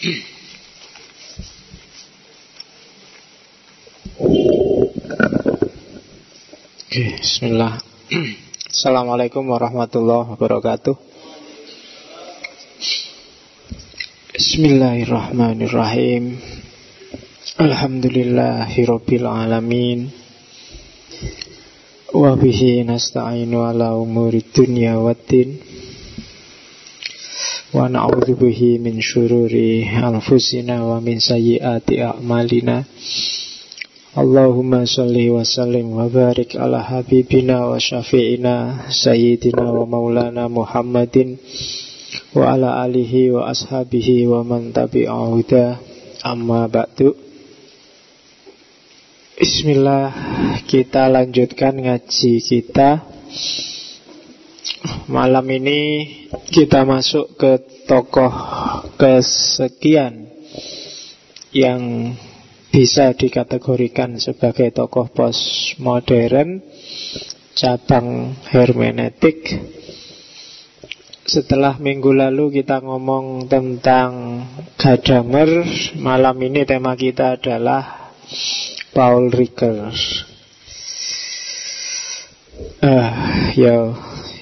Bismillah. Assalamualaikum warahmatullahi wabarakatuh. Bismillahirrahmanirrahim. Alhamdulillahirabbil alamin. Wa bihi nasta'inu ala umuri dunya waddin sayyiati a'malina. Allahumma salli wa sallim wa barik ala habibina wa syafi'ina Sayyidina wa maulana Muhammadin Wa ala alihi wa ashabihi wa man tabi'ahuda Amma ba'du. Bismillah Kita lanjutkan ngaji kita Malam ini kita masuk ke tokoh kesekian Yang bisa dikategorikan sebagai tokoh postmodern cabang hermeneutik. Setelah minggu lalu kita ngomong tentang Gadamer, malam ini tema kita adalah Paul Ricoeur. Uh, ya,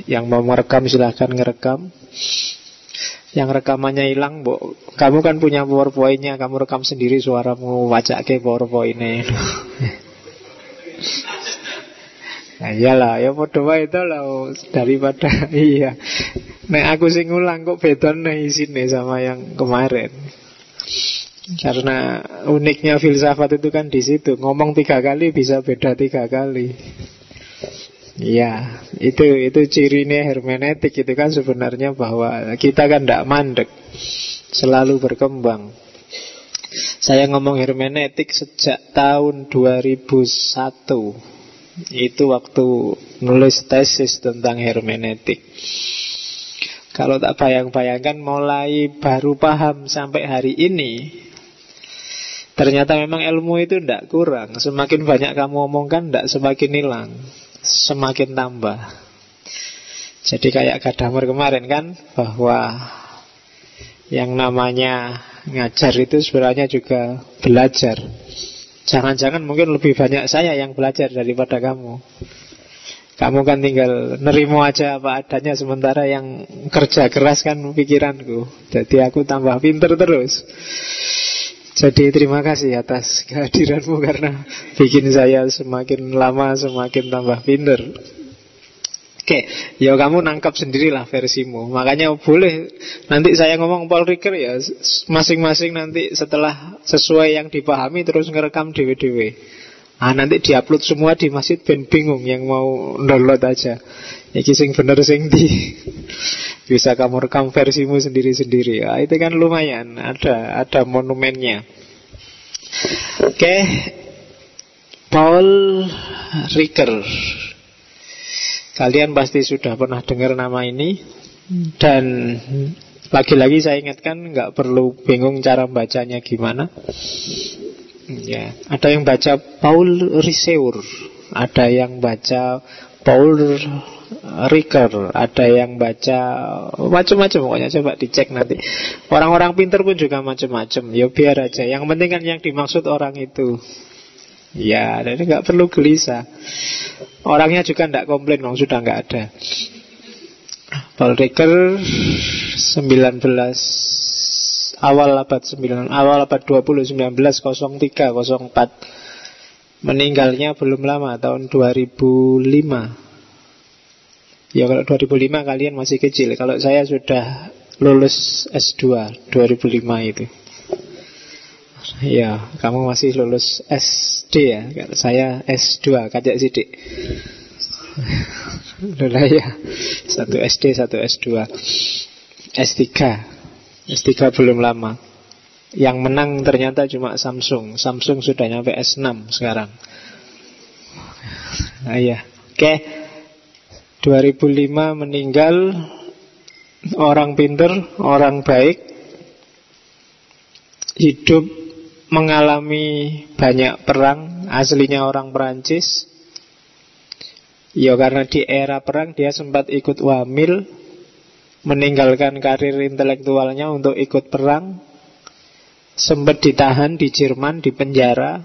yang mau merekam silahkan ngerekam. Yang rekamannya hilang, bu, kamu kan punya powerpointnya, kamu rekam sendiri suaramu, wajak ke powerpointnya. nah iyalah, ya podo itu lah daripada iya. Nek aku sing ulang kok beda nih sini sama yang kemarin. Karena uniknya filsafat itu kan di situ, ngomong tiga kali bisa beda tiga kali. Iya, itu itu cirinya hermeneutik itu kan sebenarnya bahwa kita kan tidak mandek, selalu berkembang. Saya ngomong hermeneutik sejak tahun 2001. Itu waktu nulis tesis tentang hermeneutik. Kalau tak bayang-bayangkan mulai baru paham sampai hari ini Ternyata memang ilmu itu tidak kurang Semakin banyak kamu omongkan tidak semakin hilang semakin tambah. Jadi kayak Gadamer kemarin kan bahwa yang namanya ngajar itu sebenarnya juga belajar. Jangan-jangan mungkin lebih banyak saya yang belajar daripada kamu. Kamu kan tinggal nerimo aja apa adanya sementara yang kerja keras kan pikiranku. Jadi aku tambah pinter terus. Jadi terima kasih atas kehadiranmu karena bikin saya semakin lama semakin tambah pinter. Oke, ya kamu nangkap sendirilah versimu. Makanya boleh nanti saya ngomong Paul Ricoeur ya masing-masing nanti setelah sesuai yang dipahami terus ngerekam dewe-dewe. Ah nanti diupload semua di masjid ben bingung yang mau download aja. Iki sing bener sing di bisa kamu rekam versimu sendiri-sendiri. Ya, itu kan lumayan, ada ada monumennya. Oke. Okay. Paul Ricoeur. Kalian pasti sudah pernah dengar nama ini dan lagi-lagi saya ingatkan nggak perlu bingung cara bacanya gimana. Ya, ada yang baca Paul Riseur, ada yang baca Paul Riker, ada yang baca macam-macam pokoknya coba dicek nanti. Orang-orang pinter pun juga macam-macam. Ya biar aja. Yang penting kan yang dimaksud orang itu. Ya, jadi nggak perlu gelisah. Orangnya juga nggak komplain, dong sudah nggak ada. Paul Riker 19 awal abad 9 awal abad 20 1903 04 meninggalnya belum lama tahun 2005 Ya kalau 2005 kalian masih kecil. Kalau saya sudah lulus S2 2005 itu. Ya, kamu masih lulus SD ya? Kalau saya S2, kajak sidik. Udah ya Satu SD, satu S2 S3 S3 belum lama. Yang menang ternyata cuma Samsung. Samsung sudah nyampe S6 sekarang. Nah ya Oke. okay. 2005 meninggal. Orang pinter, orang baik. Hidup mengalami banyak perang. Aslinya orang Perancis. Ya karena di era perang dia sempat ikut wamil Meninggalkan karir intelektualnya untuk ikut perang Sempat ditahan di Jerman, di penjara.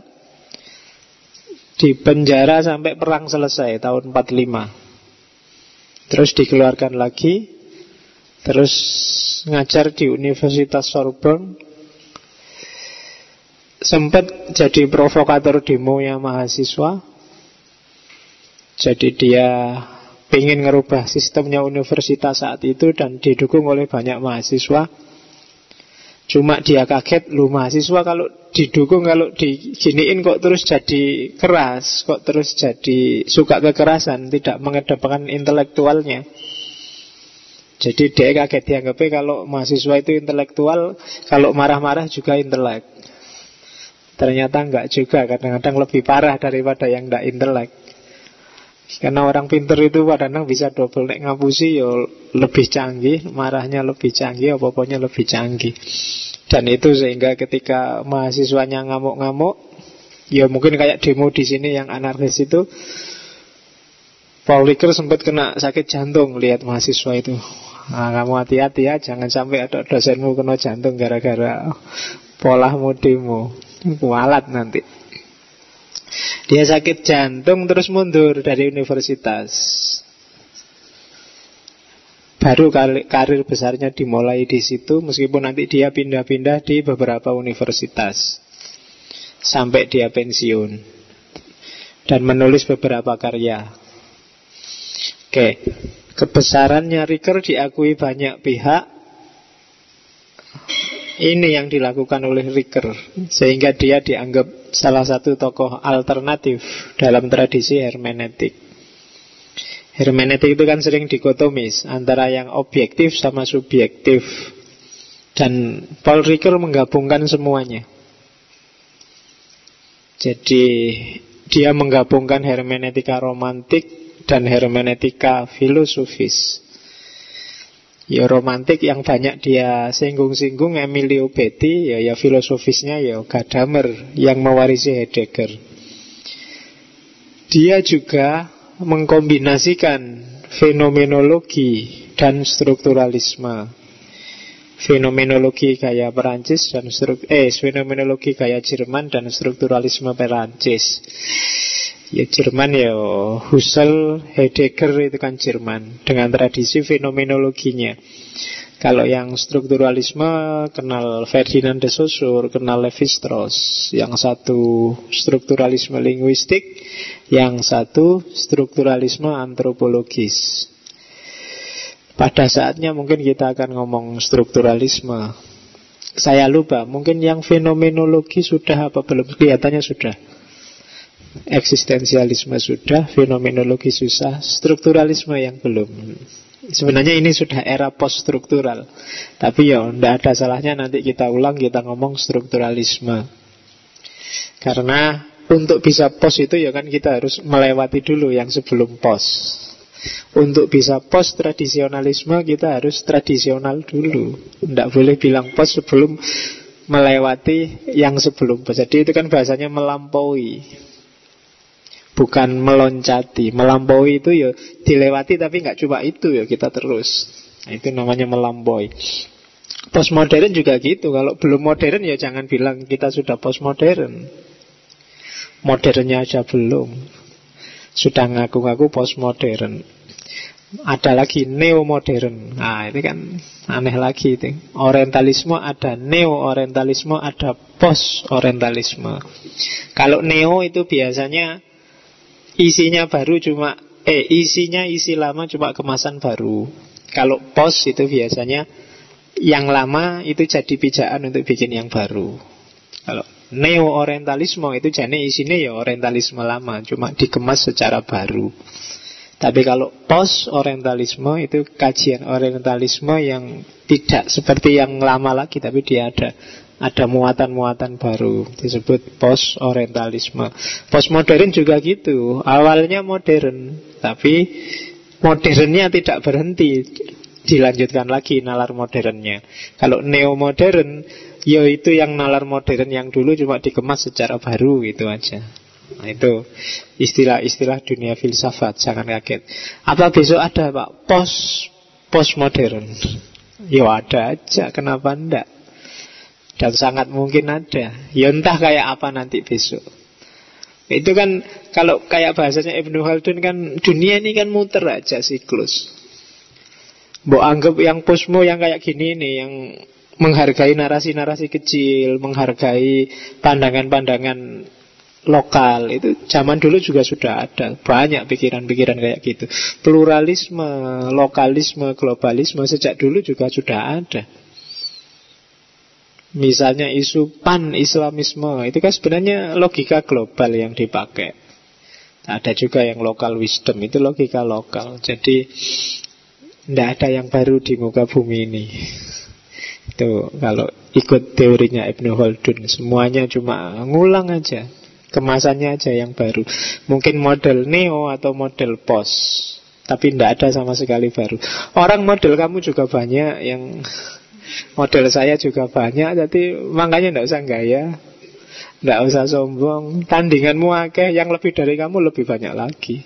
Di penjara sampai perang selesai tahun 45. Terus dikeluarkan lagi. Terus ngajar di Universitas Sorbonne. Sempat jadi provokator demo yang mahasiswa. Jadi dia ingin ngerubah sistemnya universitas saat itu dan didukung oleh banyak mahasiswa. Cuma dia kaget, lu mahasiswa kalau didukung, kalau diginiin kok terus jadi keras, kok terus jadi suka kekerasan, tidak mengedepankan intelektualnya. Jadi dia kaget dianggapnya kalau mahasiswa itu intelektual, kalau marah-marah juga intelek. Ternyata enggak juga, kadang-kadang lebih parah daripada yang enggak intelek. Karena orang pinter itu kadang-kadang bisa double nek ngapusi ya lebih canggih, marahnya lebih canggih, apa-apanya lebih canggih. Dan itu sehingga ketika mahasiswanya ngamuk-ngamuk, ya mungkin kayak demo di sini yang anarkis itu, Paul Ricoeur sempat kena sakit jantung lihat mahasiswa itu. Nah, kamu hati-hati ya, jangan sampai ada dosenmu kena jantung gara-gara polahmu demo. Kualat nanti. Dia sakit jantung terus mundur dari universitas. Baru karir besarnya dimulai di situ meskipun nanti dia pindah-pindah di beberapa universitas sampai dia pensiun dan menulis beberapa karya. Oke, kebesarannya Riker diakui banyak pihak ini yang dilakukan oleh Riker Sehingga dia dianggap salah satu tokoh alternatif Dalam tradisi hermeneutik. Hermeneutik itu kan sering dikotomis Antara yang objektif sama subjektif. Dan Paul Ricoeur menggabungkan semuanya. Jadi dia menggabungkan hermeneutika romantik dan hermeneutika filosofis Ya romantik yang banyak dia singgung-singgung Emilio Betti ya ya filosofisnya ya Gadamer yang mewarisi Heidegger. Dia juga mengkombinasikan fenomenologi dan strukturalisme. Fenomenologi gaya Perancis dan struk eh fenomenologi gaya Jerman dan strukturalisme Perancis. Ya Jerman ya Husserl, Heidegger itu kan Jerman dengan tradisi fenomenologinya. Kalau yang strukturalisme kenal Ferdinand de Saussure, kenal Levi Strauss. Yang satu strukturalisme linguistik, yang satu strukturalisme antropologis. Pada saatnya mungkin kita akan ngomong strukturalisme. Saya lupa, mungkin yang fenomenologi sudah apa belum? Kelihatannya sudah. Eksistensialisme sudah, fenomenologi susah, strukturalisme yang belum. Sebenarnya ini sudah era post-struktural. Tapi ya, tidak ada salahnya nanti kita ulang, kita ngomong strukturalisme. Karena untuk bisa pos itu ya kan kita harus melewati dulu yang sebelum pos. Untuk bisa pos tradisionalisme kita harus tradisional dulu. Tidak boleh bilang pos sebelum melewati yang sebelum pos. Jadi itu kan bahasanya melampaui bukan meloncati. Melampaui itu ya dilewati tapi nggak cuma itu ya kita terus. Nah, itu namanya melampaui. Postmodern juga gitu. Kalau belum modern ya jangan bilang kita sudah postmodern. Modernnya aja belum. Sudah ngaku-ngaku postmodern. Ada lagi neo-modern. Nah, ini kan aneh lagi itu. Orientalisme ada neo-orientalisme, ada post-orientalisme. Kalau neo itu biasanya Isinya baru cuma Eh isinya isi lama cuma kemasan baru. Kalau pos itu biasanya Yang lama itu jadi pijakan untuk bikin yang baru. Kalau neo-orientalisme itu jadi isinya ya orientalisme lama Cuma dikemas secara baru tapi kalau post-orientalisme itu kajian orientalisme yang tidak seperti yang lama lagi Tapi dia ada ada muatan-muatan baru disebut post orientalisme. Postmodern juga gitu. Awalnya modern, tapi modernnya tidak berhenti. Dilanjutkan lagi nalar modernnya. Kalau neo modern, ya itu yang nalar modern yang dulu cuma dikemas secara baru gitu aja. Nah itu istilah-istilah dunia filsafat, jangan kaget. Apa besok ada Pak post postmodern? Ya ada aja, kenapa enggak? Dan sangat mungkin ada Ya entah kayak apa nanti besok Itu kan Kalau kayak bahasanya Ibnu Khaldun kan Dunia ini kan muter aja siklus Mbok anggap yang posmo yang kayak gini nih Yang menghargai narasi-narasi kecil Menghargai pandangan-pandangan lokal. Itu zaman dulu juga sudah ada. Banyak pikiran-pikiran kayak gitu. Pluralisme lokalisme globalisme sejak dulu juga sudah ada. Misalnya isu pan islamisme itu kan sebenarnya logika global yang dipakai. Ada juga yang lokal wisdom itu logika lokal. Jadi tidak ada yang baru di muka bumi ini. Itu kalau ikut teorinya Ibnu Khaldun semuanya cuma ngulang aja Kemasannya aja yang baru. Mungkin model neo atau model pos. Tapi tidak ada sama sekali baru. Orang model kamu juga banyak Yang model saya juga banyak. Jadi makanya tidak usah gaya Tidak usah sombong. Tandinganmu akeh Yang lebih dari kamu lebih banyak lagi.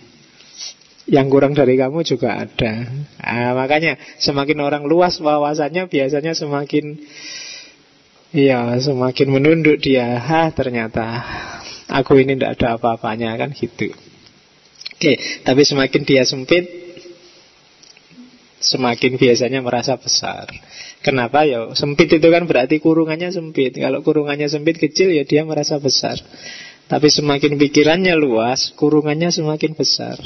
Yang kurang dari kamu juga ada. Nah, Makanya semakin orang luas wawasannya Biasanya semakin Iya semakin menunduk dia. Ha ternyata Aku ini tidak ada apa-apanya kan gitu. Oke, tapi semakin dia sempit Semakin biasanya merasa besar. Kenapa? Ya? Sempit itu kan berarti kurungannya sempit. Kalau kurungannya sempit kecil ya dia merasa besar. Tapi semakin pikirannya luas Kurungannya semakin besar.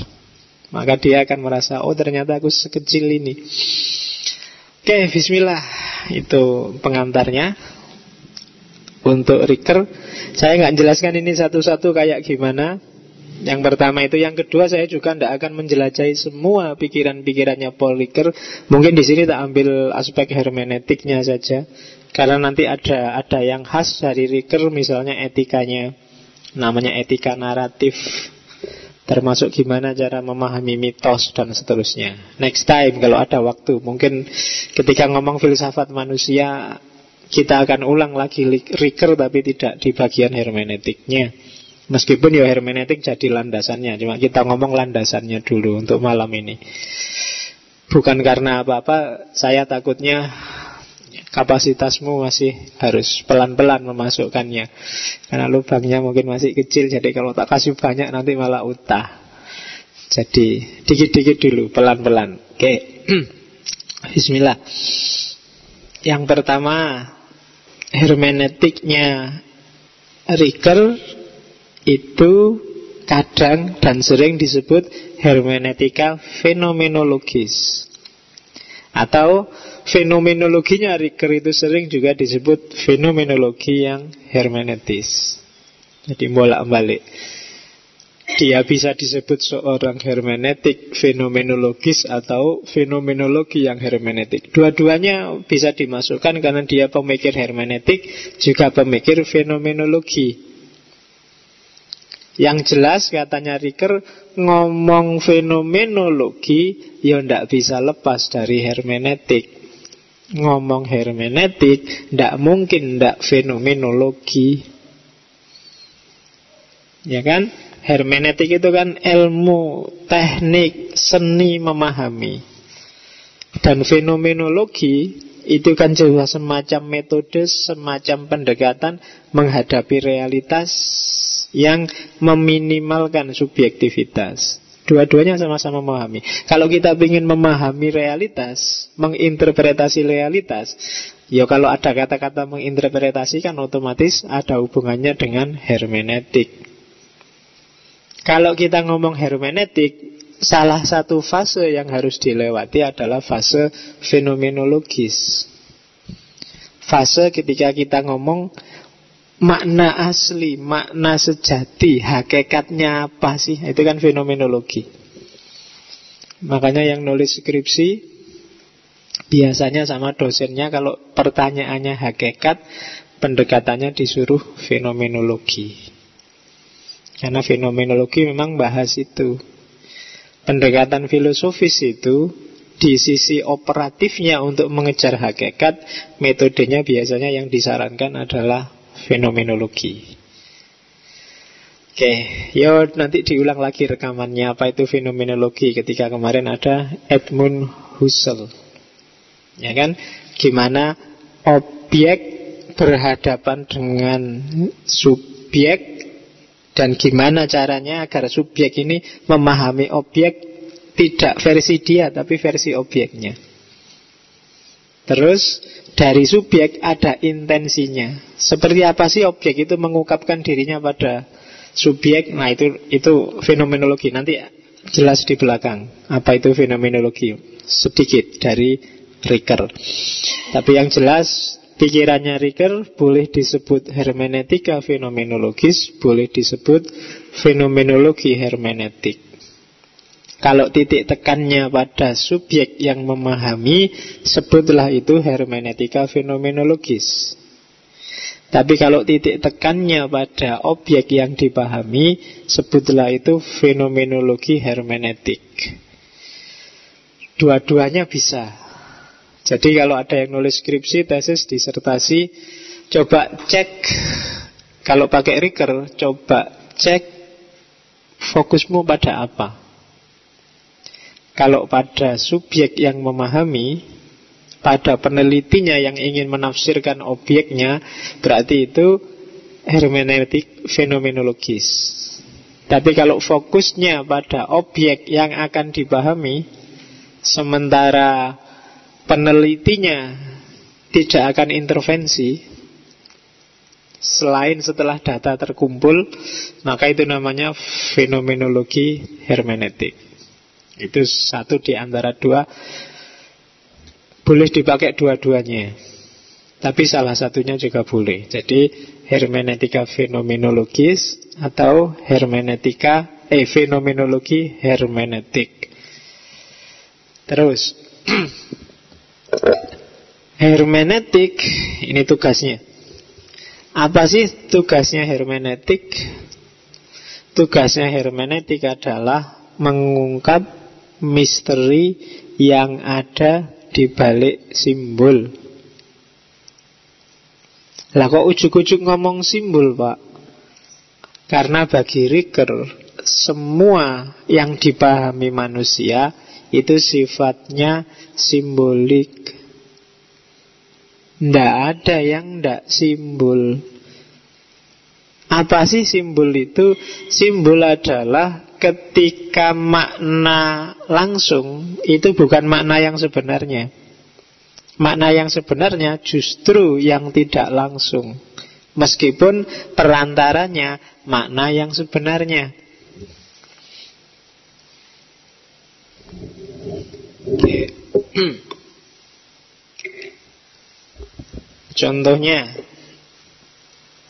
Maka dia akan merasa Oh ternyata aku sekecil ini. Oke, bismillah. Itu pengantarnya untuk Riker Saya nggak jelaskan ini satu-satu kayak gimana. Yang pertama itu Yang kedua saya juga tidak akan menjelajahi semua pikiran-pikirannya Paul Riker Mungkin di sini tak ambil aspek hermeneutiknya saja. Karena nanti ada ada yang khas dari Riker Misalnya etikanya. Namanya etika naratif. Termasuk gimana cara memahami mitos dan seterusnya. Next time kalau ada waktu. Mungkin ketika ngomong filsafat manusia kita akan ulang lagi Riker tapi tidak di bagian hermeneutiknya. Meskipun ya hermeneutik jadi landasannya Cuma kita ngomong landasannya dulu untuk malam ini. Bukan karena apa-apa Saya takutnya kapasitasmu masih harus pelan-pelan memasukkannya. Karena lubangnya mungkin masih kecil Jadi kalau tak kasih banyak nanti malah utah. Jadi dikit-dikit dulu, pelan-pelan. Oke. Bismillah. Yang pertama hermeneutiknya Riker itu kadang dan sering disebut hermeneutika fenomenologis atau fenomenologinya Riker itu sering juga disebut fenomenologi yang hermeneutis. Jadi bolak-balik. Dia bisa disebut seorang hermeneutik fenomenologis atau fenomenologi yang hermeneutik. Dua-duanya bisa dimasukkan karena dia pemikir hermeneutik juga pemikir fenomenologi. Yang jelas katanya Riker ngomong fenomenologi ya ndak bisa lepas dari hermeneutik. Ngomong hermeneutik ndak mungkin ndak fenomenologi. Ya kan? Hermeneutik itu kan ilmu, teknik, seni memahami. Dan fenomenologi itu kan juga semacam metode, semacam pendekatan menghadapi realitas yang meminimalkan subjektivitas. Dua-duanya sama-sama memahami. Kalau kita ingin memahami realitas, menginterpretasi realitas, ya kalau ada kata-kata menginterpretasi kan otomatis ada hubungannya dengan hermeneutik. Kalau kita ngomong hermeneutik, salah satu fase yang harus dilewati adalah fase fenomenologis. Fase ketika kita ngomong makna asli, makna sejati, hakikatnya apa sih? Itu kan fenomenologi. Makanya yang nulis skripsi biasanya sama dosennya kalau pertanyaannya hakikat, pendekatannya disuruh fenomenologi. Karena fenomenologi memang bahas itu. Pendekatan filosofis itu di sisi operatifnya untuk mengejar hakikat, metodenya biasanya yang disarankan adalah fenomenologi. Oke, yo nanti diulang lagi rekamannya apa itu fenomenologi ketika kemarin ada Edmund Husserl. Ya kan? Gimana objek berhadapan dengan subjek dan gimana caranya agar subjek ini memahami objek tidak versi dia tapi versi objeknya. Terus dari subjek ada intensinya. Seperti apa sih objek itu mengungkapkan dirinya pada subjek? Nah itu itu fenomenologi. Nanti jelas di belakang apa itu fenomenologi sedikit dari Ricker. Tapi yang jelas pikirannya Ricker boleh disebut hermeneutika fenomenologis, boleh disebut fenomenologi hermeneutik. Kalau titik tekannya pada subjek yang memahami, sebutlah itu hermeneutika fenomenologis. Tapi kalau titik tekannya pada objek yang dipahami, sebutlah itu fenomenologi hermeneutik. Dua-duanya bisa. Jadi kalau ada yang nulis skripsi, tesis, disertasi, coba cek. Kalau pakai Riker, coba cek fokusmu pada apa. Kalau pada subjek yang memahami, pada penelitinya yang ingin menafsirkan objeknya, berarti itu hermeneutik fenomenologis. Tapi kalau fokusnya pada objek yang akan dipahami, sementara penelitinya tidak akan intervensi, selain setelah data terkumpul, maka itu namanya fenomenologi hermeneutik. Itu satu di antara dua. Boleh dipakai dua-duanya Tapi salah satunya juga boleh. Jadi hermeneutika fenomenologis Atau hermeneutika Eh fenomenologi hermeneutik. Terus Hermeneutik Ini tugasnya Apa sih tugasnya hermeneutik? Tugasnya hermeneutik adalah mengungkap misteri yang ada di balik simbol. Lah kok ujuk-ujuk ngomong simbol, Pak? Karena bagi Riker, semua yang dipahami manusia itu sifatnya simbolik. Tidak ada yang tidak simbol. Apa sih simbol itu? Simbol adalah ketika makna langsung itu bukan makna yang sebenarnya. Makna yang sebenarnya justru yang tidak langsung. Meskipun perantaranya makna yang sebenarnya. Contohnya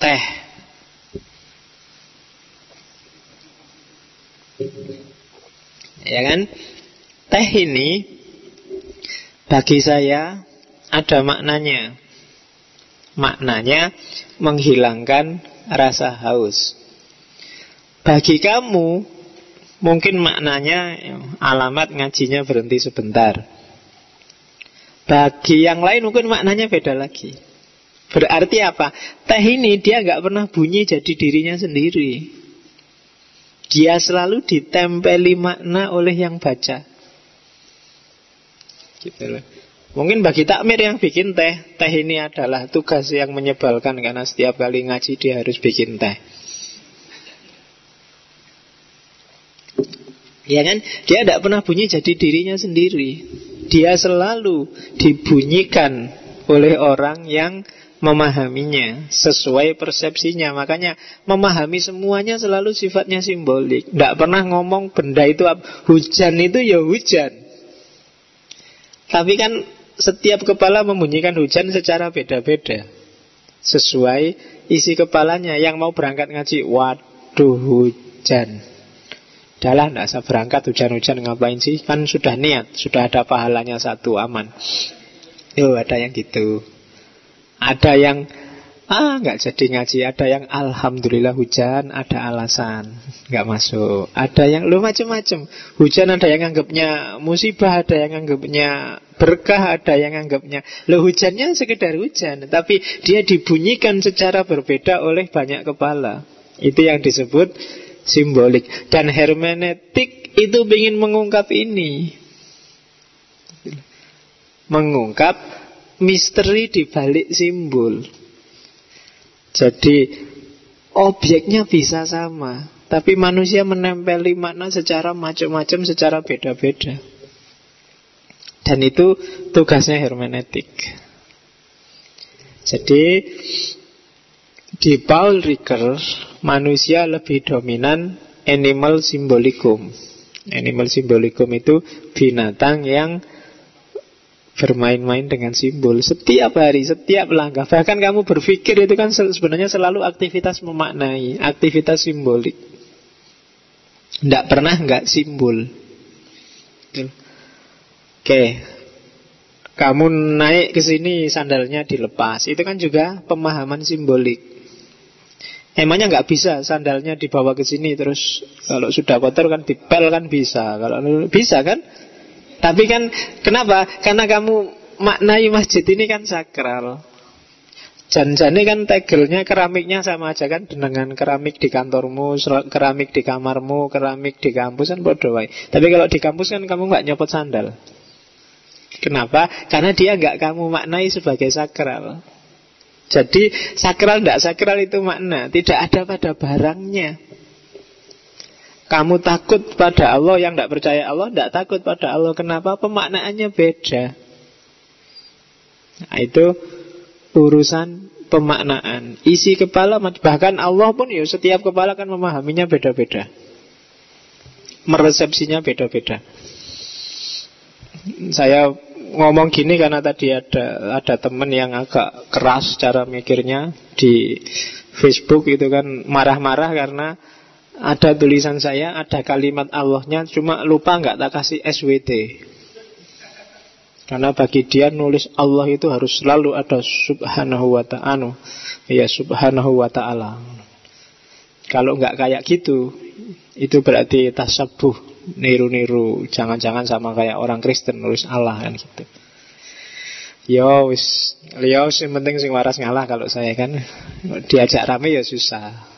teh Ya kan? Teh ini bagi saya ada maknanya. Maknanya menghilangkan rasa haus. Bagi kamu mungkin maknanya alamat ngajinya berhenti sebentar. Bagi yang lain mungkin maknanya beda lagi. Berarti apa? Teh ini dia nggak pernah bunyi jadi dirinya sendiri. Dia selalu ditempeli makna oleh yang baca. Gitu loh. Mungkin bagi takmir yang bikin teh, teh ini adalah tugas yang menyebalkan karena setiap kali ngaji dia harus bikin teh. Ya kan? Dia tidak pernah bunyi jadi dirinya sendiri. Dia selalu dibunyikan oleh orang yang memahaminya sesuai persepsinya. Makanya memahami semuanya selalu sifatnya simbolik. Tidak pernah ngomong benda itu hujan itu ya hujan. Tapi kan setiap kepala membunyikan hujan secara beda-beda. Sesuai isi kepalanya yang mau berangkat ngaji. Waduh hujan. Dahlah tidak usah berangkat hujan-hujan ngapain sih Kan sudah niat, sudah ada pahalanya satu aman Yo ada yang gitu ada yang ah nggak jadi ngaji, ada yang alhamdulillah hujan, ada alasan nggak masuk. Ada yang lu macam-macam. Hujan ada yang anggapnya musibah, ada yang anggapnya berkah, ada yang anggapnya lo hujannya sekedar hujan, tapi dia dibunyikan secara berbeda oleh banyak kepala. Itu yang disebut simbolik. Dan hermeneutik itu ingin mengungkap ini. Mengungkap misteri di balik simbol. Jadi objeknya bisa sama, tapi manusia menempeli makna secara macam-macam, secara beda-beda. Dan itu tugasnya hermeneutik. Jadi di Paul Ricoeur manusia lebih dominan animal simbolikum. Animal simbolikum itu binatang yang bermain-main dengan simbol setiap hari, setiap langkah. Bahkan kamu berpikir itu kan sebenarnya selalu aktivitas memaknai, aktivitas simbolik. Tidak pernah nggak simbol. Oke, kamu naik ke sini sandalnya dilepas, itu kan juga pemahaman simbolik. Emangnya nggak bisa sandalnya dibawa ke sini terus kalau sudah kotor kan dipel kan bisa, kalau bisa kan? Tapi kan kenapa? Karena kamu maknai masjid ini kan sakral. Janjane kan tegelnya keramiknya sama aja kan dengan keramik di kantormu, keramik di kamarmu, keramik di kampus kan bodoh Tapi kalau di kampus kan kamu nggak nyopot sandal. Kenapa? Karena dia nggak kamu maknai sebagai sakral. Jadi sakral tidak sakral itu makna, tidak ada pada barangnya. Kamu takut pada Allah yang tidak percaya Allah, tidak takut pada Allah. Kenapa? Pemaknaannya beda. Nah, itu urusan pemaknaan. Isi kepala bahkan Allah pun ya setiap kepala kan memahaminya beda-beda. Meresepsinya beda-beda. Saya ngomong gini karena tadi ada ada teman yang agak keras cara mikirnya di Facebook itu kan marah-marah karena ada tulisan saya, ada kalimat Allahnya, cuma lupa nggak tak kasih SWT. Karena bagi dia nulis Allah itu harus selalu ada subhanahu wa ta'ala Ya subhanahu wa ta'ala. Kalau nggak kayak gitu Itu berarti tasabuh Niru-niru Jangan-jangan sama kayak orang Kristen nulis Allah kan gitu. Yo wis Yo yang penting sing waras ngalah kalau saya kan. Diajak rame ya susah.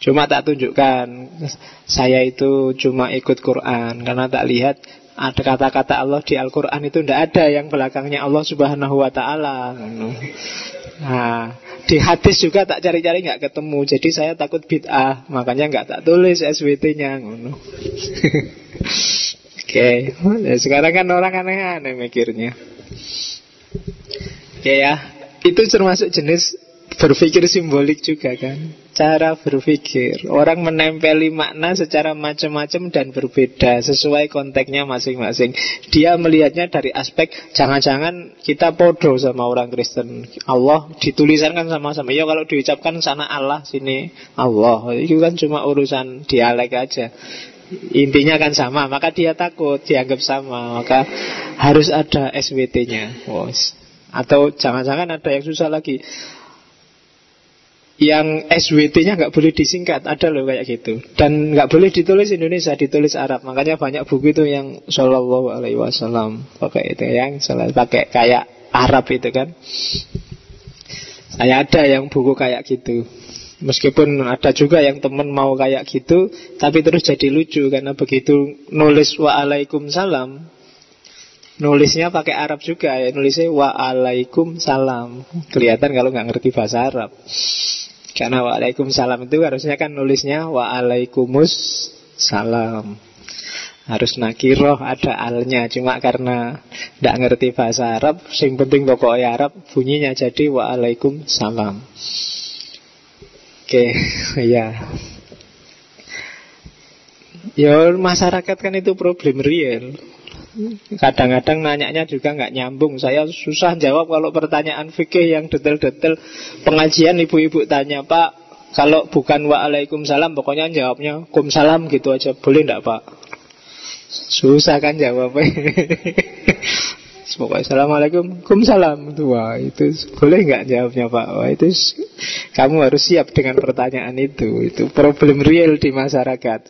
Cuma tak tunjukkan Saya itu cuma ikut Quran Karena tak lihat ada kata-kata Allah di Al-Quran itu tidak ada yang belakangnya Allah subhanahu wa ta'ala Nah, di hadis juga tak cari-cari nggak ketemu Jadi saya takut bid'ah Makanya nggak tak tulis SWT-nya Oke okay. Ya, sekarang kan orang aneh-aneh mikirnya Oke okay, ya Itu termasuk jenis berpikir simbolik juga kan. Cara berpikir. Orang menempeli makna secara macam-macam dan berbeda Sesuai konteksnya masing-masing. Dia melihatnya dari aspek Jangan-jangan kita podo sama orang Kristen. Allah ditulisan kan sama-sama. Ya kalau diucapkan sana Allah sini Allah. Itu kan cuma urusan dialek aja. Intinya kan sama Maka dia takut dianggap sama Maka harus ada SWT-nya Atau jangan-jangan ada yang susah lagi yang SWT-nya nggak boleh disingkat. Ada loh kayak gitu. Dan nggak boleh ditulis Indonesia ditulis Arab. Makanya banyak buku itu yang Shallallahu Alaihi Wasallam pakai itu yang pakai kayak Arab itu kan. Saya ada yang buku kayak gitu. Meskipun ada juga yang temen mau kayak gitu tapi terus jadi lucu karena begitu nulis Waalaikumsalam. Nulisnya pakai Arab juga ya nulisnya Waalaikumsalam. Kelihatan kalau nggak ngerti bahasa Arab karena waalaikumsalam itu harusnya kan nulisnya waalaikumus salam. Harus nakiroh ada alnya. Cuma karena tidak ngerti bahasa Arab Sing penting pokoknya Arab Bunyinya jadi waalaikumsalam. Oke ya Ya masyarakat kan itu problem real Kadang-kadang nanyanya juga nggak nyambung. Saya susah jawab kalau pertanyaan fikih yang detail-detail. Pengajian ibu-ibu tanya, Pak, kalau bukan waalaikumsalam, pokoknya jawabnya kumsalam gitu aja. Boleh enggak, Pak? Susah kan jawabnya. Pokoknya Assalamualaikum. Kumsalam Wah itu boleh nggak jawabnya Pak? Wah itu Kamu harus siap dengan pertanyaan itu. Itu problem real di masyarakat.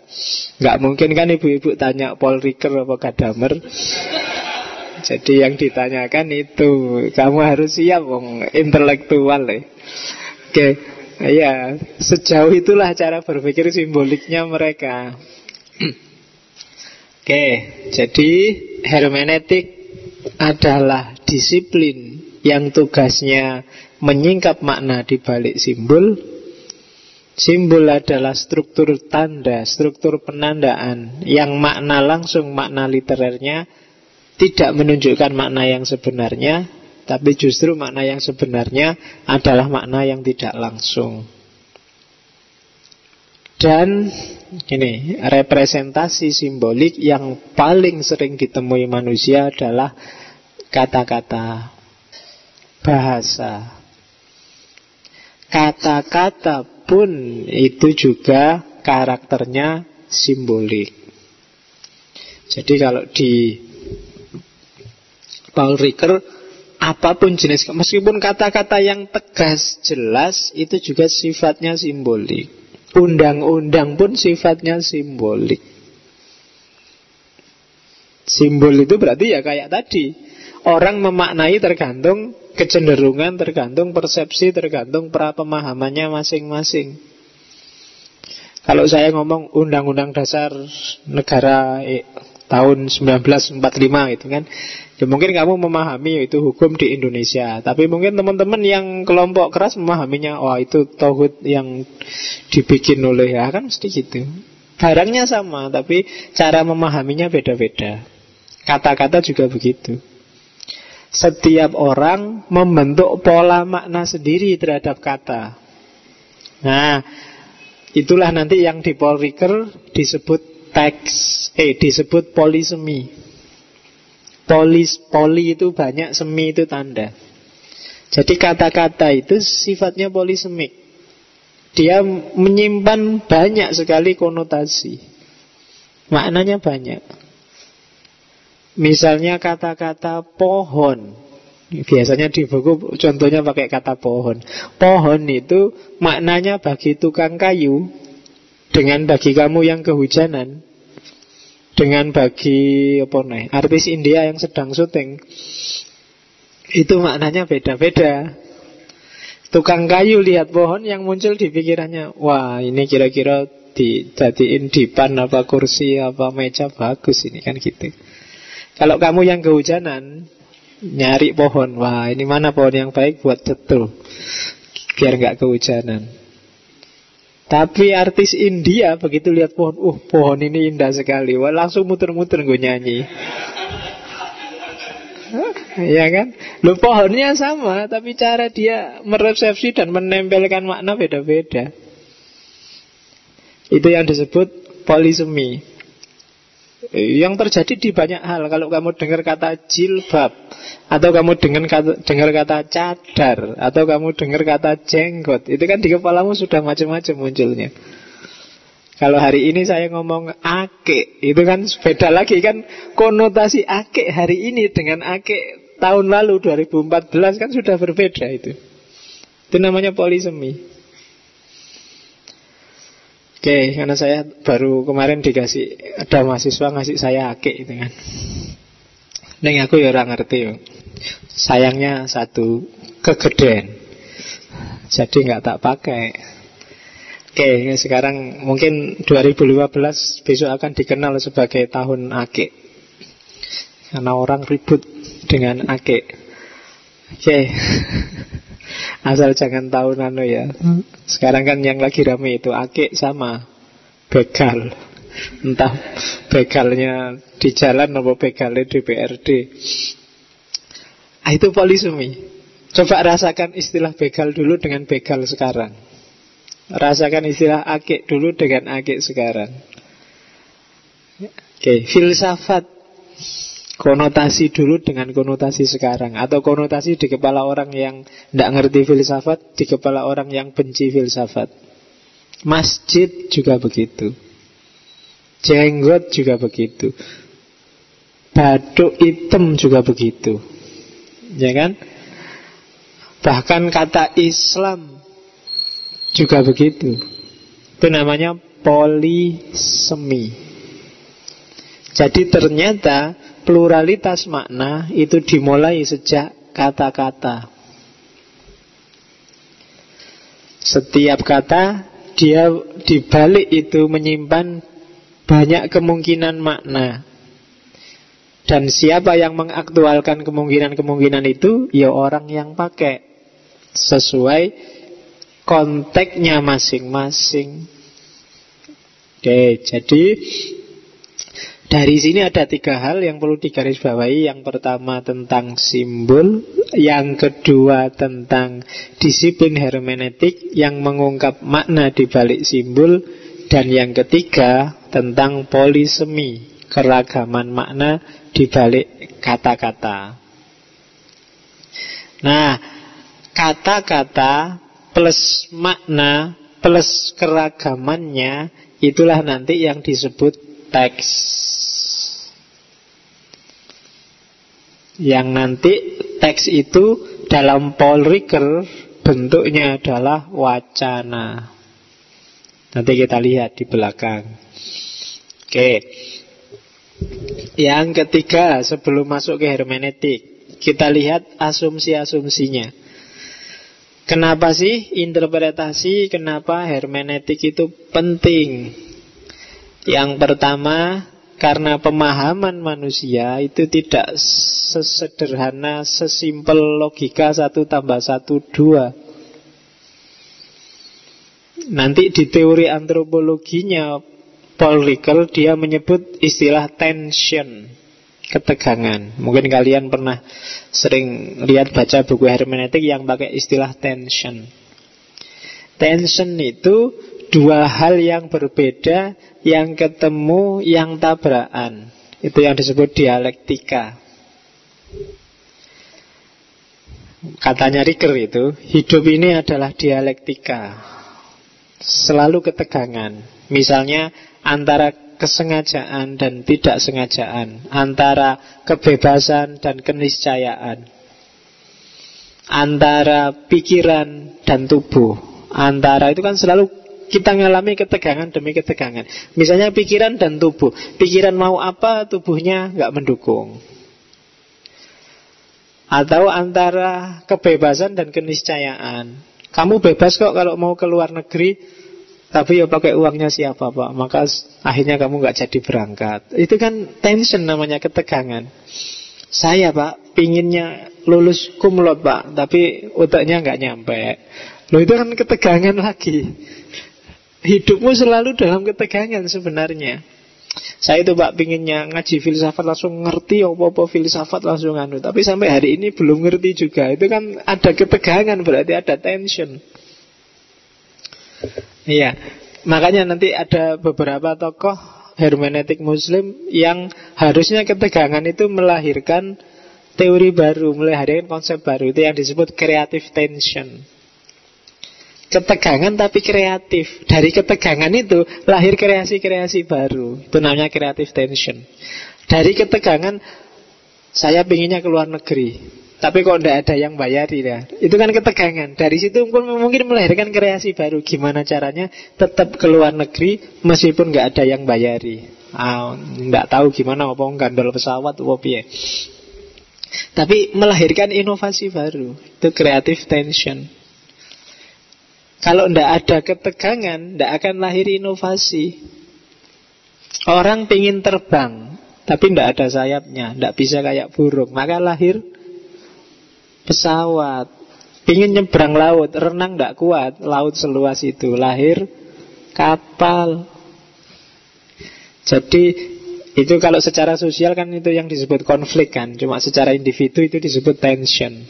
Nggak mungkin kan ibu-ibu tanya Paul Ricker apa Gadamer Jadi yang ditanyakan itu Kamu harus siap wong intelektual ya. Oke Ya, sejauh itulah cara berpikir simboliknya mereka. Oke, jadi hermeneutik adalah disiplin yang tugasnya menyingkap makna di balik simbol. Simbol adalah struktur tanda, struktur penandaan yang makna langsung, makna literernya tidak menunjukkan makna yang sebenarnya, tapi justru makna yang sebenarnya adalah makna yang tidak langsung. Dan ini representasi simbolik yang paling sering ditemui manusia adalah kata-kata bahasa. Kata-kata pun itu juga karakternya simbolik. Jadi kalau di Paul Ricker apa pun jenis meskipun kata-kata yang tegas jelas itu juga sifatnya simbolik. Undang-undang pun sifatnya simbolik. Simbol itu berarti ya kayak tadi. Orang memaknai tergantung kecenderungan, tergantung persepsi, tergantung pemahamannya masing-masing. Kalau saya ngomong undang-undang dasar negara eh, tahun 1945 itu kan Ya mungkin kamu memahami itu hukum di Indonesia. Tapi mungkin teman-teman yang kelompok keras memahaminya Wah oh, itu tauhid yang dibikin oleh ya kan mesti gitu. Barangnya sama tapi cara memahaminya beda-beda. Kata-kata juga begitu Setiap orang membentuk pola makna sendiri terhadap kata Nah itulah nanti yang di Paul Ricker disebut teks Eh disebut polisemi Polis, poli itu banyak, semi itu tanda. Jadi kata-kata itu sifatnya polisemik. Dia menyimpan banyak sekali konotasi. Maknanya banyak. Misalnya kata-kata pohon. Biasanya di buku contohnya pakai kata pohon. Pohon itu maknanya bagi tukang kayu dengan bagi kamu yang kehujanan dengan bagi apa nih artis India yang sedang syuting itu maknanya beda-beda tukang kayu lihat pohon yang muncul di pikirannya wah ini kira-kira dijadiin dipan apa kursi apa meja bagus ini kan gitu kalau kamu yang kehujanan nyari pohon wah ini mana pohon yang baik buat cetul biar nggak kehujanan tapi artis India begitu lihat pohon, uh pohon ini indah sekali, wah langsung muter-muter gue nyanyi. ya kan? Lo pohonnya sama, tapi cara dia meresepsi dan menempelkan makna beda-beda. Itu yang disebut polisemi. Yang terjadi di banyak hal. Kalau kamu dengar kata jilbab Atau kamu dengar kata, dengar kata cadar Atau kamu dengar kata jenggot Itu kan di kepalamu sudah macam-macam munculnya. Kalau hari ini saya ngomong ake Itu kan beda lagi kan. Konotasi ake hari ini dengan ake tahun lalu 2014 kan sudah berbeda itu. Itu namanya polisemi Oke, karena saya baru kemarin dikasih ada mahasiswa ngasih saya akik itu kan. Neng aku ya orang ngerti yo. Sayangnya satu kegedean. Jadi nggak tak pakai. Oke, sekarang mungkin 2015 besok akan dikenal sebagai tahun akik. Karena orang ribut dengan akik. Oke. Asal jangan tahu nano ya. Sekarang kan yang lagi rame itu akik sama begal. Entah begalnya di jalan atau begalnya di BRD. Ah, itu polisemi. Coba rasakan istilah begal dulu dengan begal sekarang. Rasakan istilah akik dulu dengan akik sekarang. Oke, filsafat konotasi dulu dengan konotasi sekarang. Atau konotasi di kepala orang yang tidak ngerti filsafat di kepala orang yang benci filsafat. Masjid juga begitu. Jenggot juga begitu. Baduk hitam juga begitu. Ya kan? Bahkan kata Islam juga begitu. Itu namanya polisemi. Jadi ternyata pluralitas makna itu dimulai sejak kata-kata. Setiap kata dia dibalik itu menyimpan banyak kemungkinan makna. Dan siapa yang mengaktualkan kemungkinan-kemungkinan itu? Ya orang yang pakai. sesuai konteksnya masing-masing. Oke, jadi dari sini ada tiga hal yang perlu digarisbawahi. Yang pertama tentang simbol, yang kedua tentang disiplin hermeneutik yang mengungkap makna di balik simbol, dan yang ketiga tentang polisemi, keragaman makna di balik kata-kata. Nah, kata-kata plus makna plus keragamannya itulah nanti yang disebut teks. Yang nanti teks itu dalam Paul Ricoeur bentuknya adalah wacana. Nanti kita lihat di belakang. Oke. Yang ketiga sebelum masuk ke hermeneutik, kita lihat asumsi-asumsinya. Kenapa sih interpretasi, kenapa hermeneutik itu penting? Yang pertama, karena pemahaman manusia itu tidak sesederhana, sesimpel logika satu tambah satu dua. Nanti di teori antropologinya Paul Ricoeur dia menyebut istilah tension ketegangan. Mungkin kalian pernah sering lihat baca buku hermeneutik yang pakai istilah tension. Tension itu dua hal yang berbeda yang ketemu yang tabrakan. Itu yang disebut dialektika. Katanya Riker itu, hidup ini adalah dialektika. Selalu ketegangan. Misalnya antara kesengajaan dan tidak sengajaan, antara kebebasan dan keniscayaan, antara pikiran dan tubuh, antara itu kan selalu kita mengalami ketegangan demi ketegangan. Misalnya pikiran dan tubuh, pikiran mau apa, tubuhnya nggak mendukung. Atau antara kebebasan dan keniscayaan. Kamu bebas kok kalau mau ke luar negeri, tapi ya pakai uangnya siapa pak Maka akhirnya kamu nggak jadi berangkat Itu kan tension namanya ketegangan Saya pak Pinginnya lulus kumlot pak Tapi otaknya nggak nyampe Loh itu kan ketegangan lagi Hidupmu selalu dalam ketegangan sebenarnya. Saya itu pak pinginnya ngaji filsafat langsung ngerti apa-apa filsafat langsung anu. Tapi sampai hari ini belum ngerti juga. Itu kan ada ketegangan berarti ada tension. Iya, makanya nanti ada beberapa tokoh hermeneutik muslim yang harusnya ketegangan itu melahirkan teori baru, melahirkan konsep baru. Itu yang disebut creative tension. Ketegangan tapi kreatif. Dari ketegangan itu lahir kreasi-kreasi baru. Itu namanya creative tension. Dari ketegangan saya pinginnya ke luar negeri. Tapi kok tidak ada yang bayari ya Itu kan ketegangan Dari situ mungkin melahirkan kreasi baru Gimana caranya tetap ke luar negeri Meskipun nggak ada yang bayari ah, tahu gimana Apa gandol pesawat apa. Tapi melahirkan inovasi baru Itu kreatif tension Kalau tidak ada ketegangan Tidak akan lahir inovasi. Orang ingin terbang Tapi tidak ada sayapnya Tidak bisa kayak burung. Maka lahir pesawat, ingin nyebrang laut, renang tidak kuat, laut seluas itu, lahir kapal. Jadi itu kalau secara sosial kan itu yang disebut konflik kan, cuma secara individu itu disebut tension,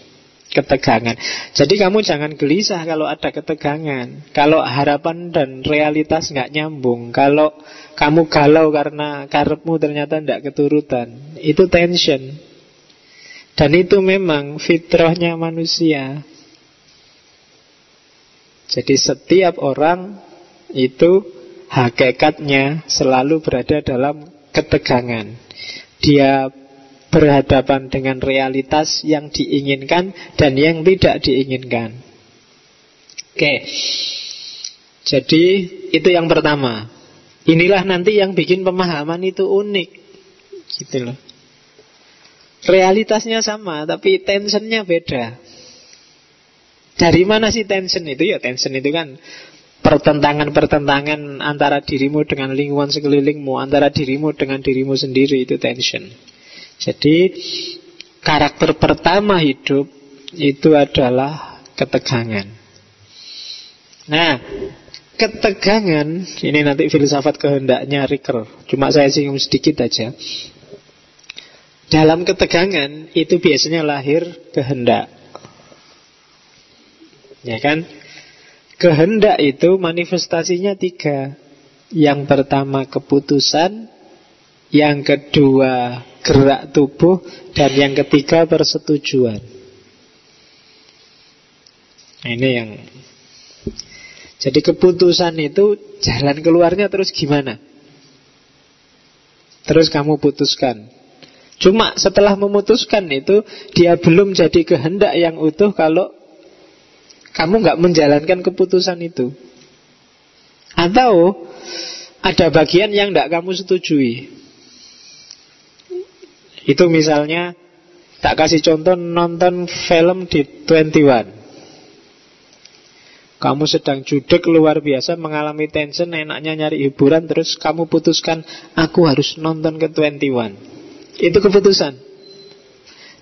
ketegangan. Jadi kamu jangan gelisah kalau ada ketegangan, kalau harapan dan realitas nggak nyambung, kalau kamu galau karena karepmu ternyata tidak keturutan, itu tension. Dan itu memang fitrahnya manusia. Jadi setiap orang itu hakikatnya selalu berada dalam ketegangan. Dia berhadapan dengan realitas yang diinginkan dan yang tidak diinginkan. Oke. Jadi itu yang pertama. Inilah nanti yang bikin pemahaman itu unik. Gitu loh. Realitasnya sama, tapi tensionnya beda. Dari mana sih tension itu? Ya tension itu kan pertentangan-pertentangan antara dirimu dengan lingkungan sekelilingmu, antara dirimu dengan dirimu sendiri itu tension. Jadi karakter pertama hidup itu adalah ketegangan. Nah, ketegangan ini nanti filsafat kehendaknya Ricker. Cuma saya singgung sedikit aja. Dalam ketegangan itu biasanya lahir kehendak. Ya kan? Kehendak itu manifestasinya tiga. Yang pertama keputusan, yang kedua gerak tubuh, dan yang ketiga persetujuan. Nah, ini yang jadi keputusan itu jalan keluarnya terus gimana? Terus kamu putuskan. Cuma setelah memutuskan itu dia belum jadi kehendak yang utuh kalau kamu nggak menjalankan keputusan itu. Atau ada bagian yang tidak kamu setujui. Itu misalnya tak kasih contoh nonton film di 21. Kamu sedang judek luar biasa mengalami tension enaknya nyari hiburan terus kamu putuskan aku harus nonton ke 21. Itu keputusan.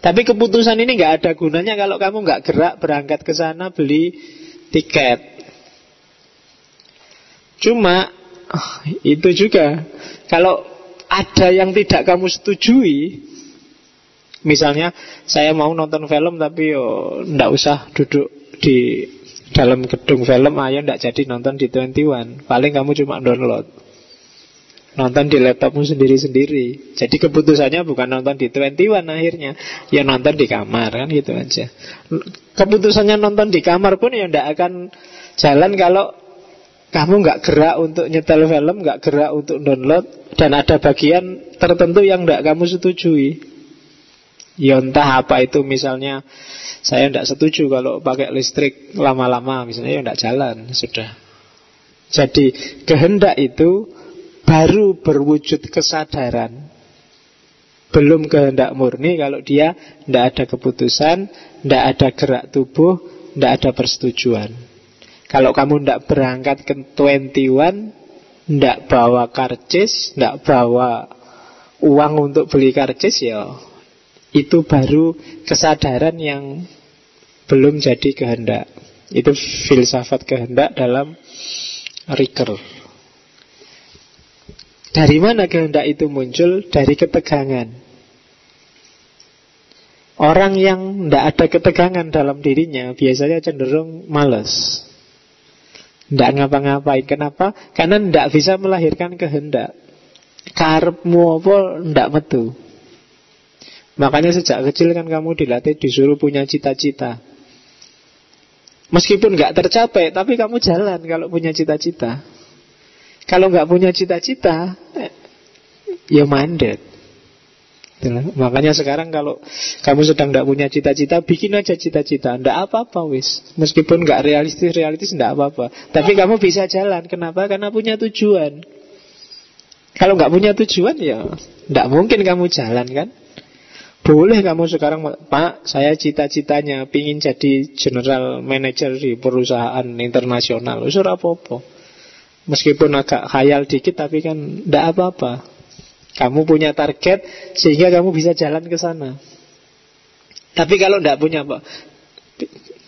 Tapi keputusan ini nggak ada gunanya kalau kamu nggak gerak berangkat ke sana beli tiket. Cuma oh, itu juga kalau ada yang tidak kamu setujui, misalnya saya mau nonton film tapi yo ndak usah duduk di dalam gedung film ayo ndak jadi nonton di 21 Paling kamu cuma download. Nonton di laptopmu sendiri-sendiri. Jadi keputusannya bukan nonton di 21 akhirnya. Ya nonton di kamar kan gitu aja. Keputusannya nonton di kamar pun ya ndak akan jalan kalau kamu nggak gerak untuk nyetel film, nggak gerak untuk download, dan ada bagian tertentu yang nggak kamu setujui. Ya entah apa itu misalnya saya tidak setuju kalau pakai listrik lama-lama misalnya ya tidak jalan sudah. Jadi kehendak itu baru berwujud kesadaran belum kehendak murni kalau dia tidak ada keputusan, tidak ada gerak tubuh, tidak ada persetujuan. Kalau kamu tidak berangkat ke 21, tidak bawa karcis, tidak bawa uang untuk beli karcis ya itu baru kesadaran yang belum jadi kehendak. Itu filsafat kehendak dalam Riker. Dari mana kehendak itu muncul? Dari ketegangan. Orang yang tidak ada ketegangan dalam dirinya biasanya cenderung males. Tidak ngapa-ngapain. Kenapa? Karena tidak bisa melahirkan kehendak. Karepmu apa tidak metu. Makanya sejak kecil kan kamu dilatih disuruh punya cita-cita. Meskipun nggak tercapai, tapi kamu jalan kalau punya cita-cita. Kalau nggak punya cita-cita, ya mandet. Makanya sekarang kalau kamu sedang tidak punya cita-cita, bikin aja cita-cita. Tidak apa-apa wis. Meskipun nggak realistis, realistis tidak apa-apa. Tapi kamu bisa jalan. Kenapa? Karena punya tujuan. Kalau nggak punya tujuan ya tidak mungkin kamu jalan kan. Boleh kamu sekarang Pak, saya cita-citanya Pingin jadi general manager di perusahaan internasional. Usur apa-apa. Meskipun agak khayal dikit Tapi kan tidak apa-apa. Kamu punya target Sehingga kamu bisa jalan ke sana. Tapi kalau tidak punya apa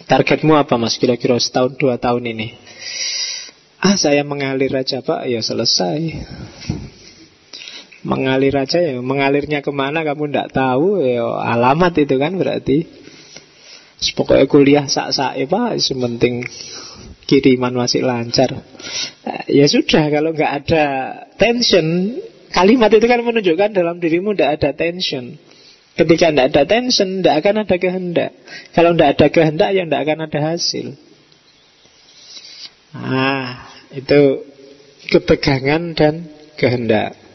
Targetmu apa mas Kira-kira setahun dua tahun ini? Ah saya mengalir aja pak. Ya selesai mengalir aja ya. Mengalirnya ke mana kamu tidak tahu ya alamat itu kan berarti. Pokoknya kuliah sak sak pak sementing kiriman masih lancar. Ya sudah kalau nggak ada tension kalimat itu kan menunjukkan dalam dirimu tidak ada tension. Ketika tidak ada tension tidak akan ada kehendak. Kalau tidak ada kehendak ya tidak akan ada hasil. Ah itu ketegangan dan kehendak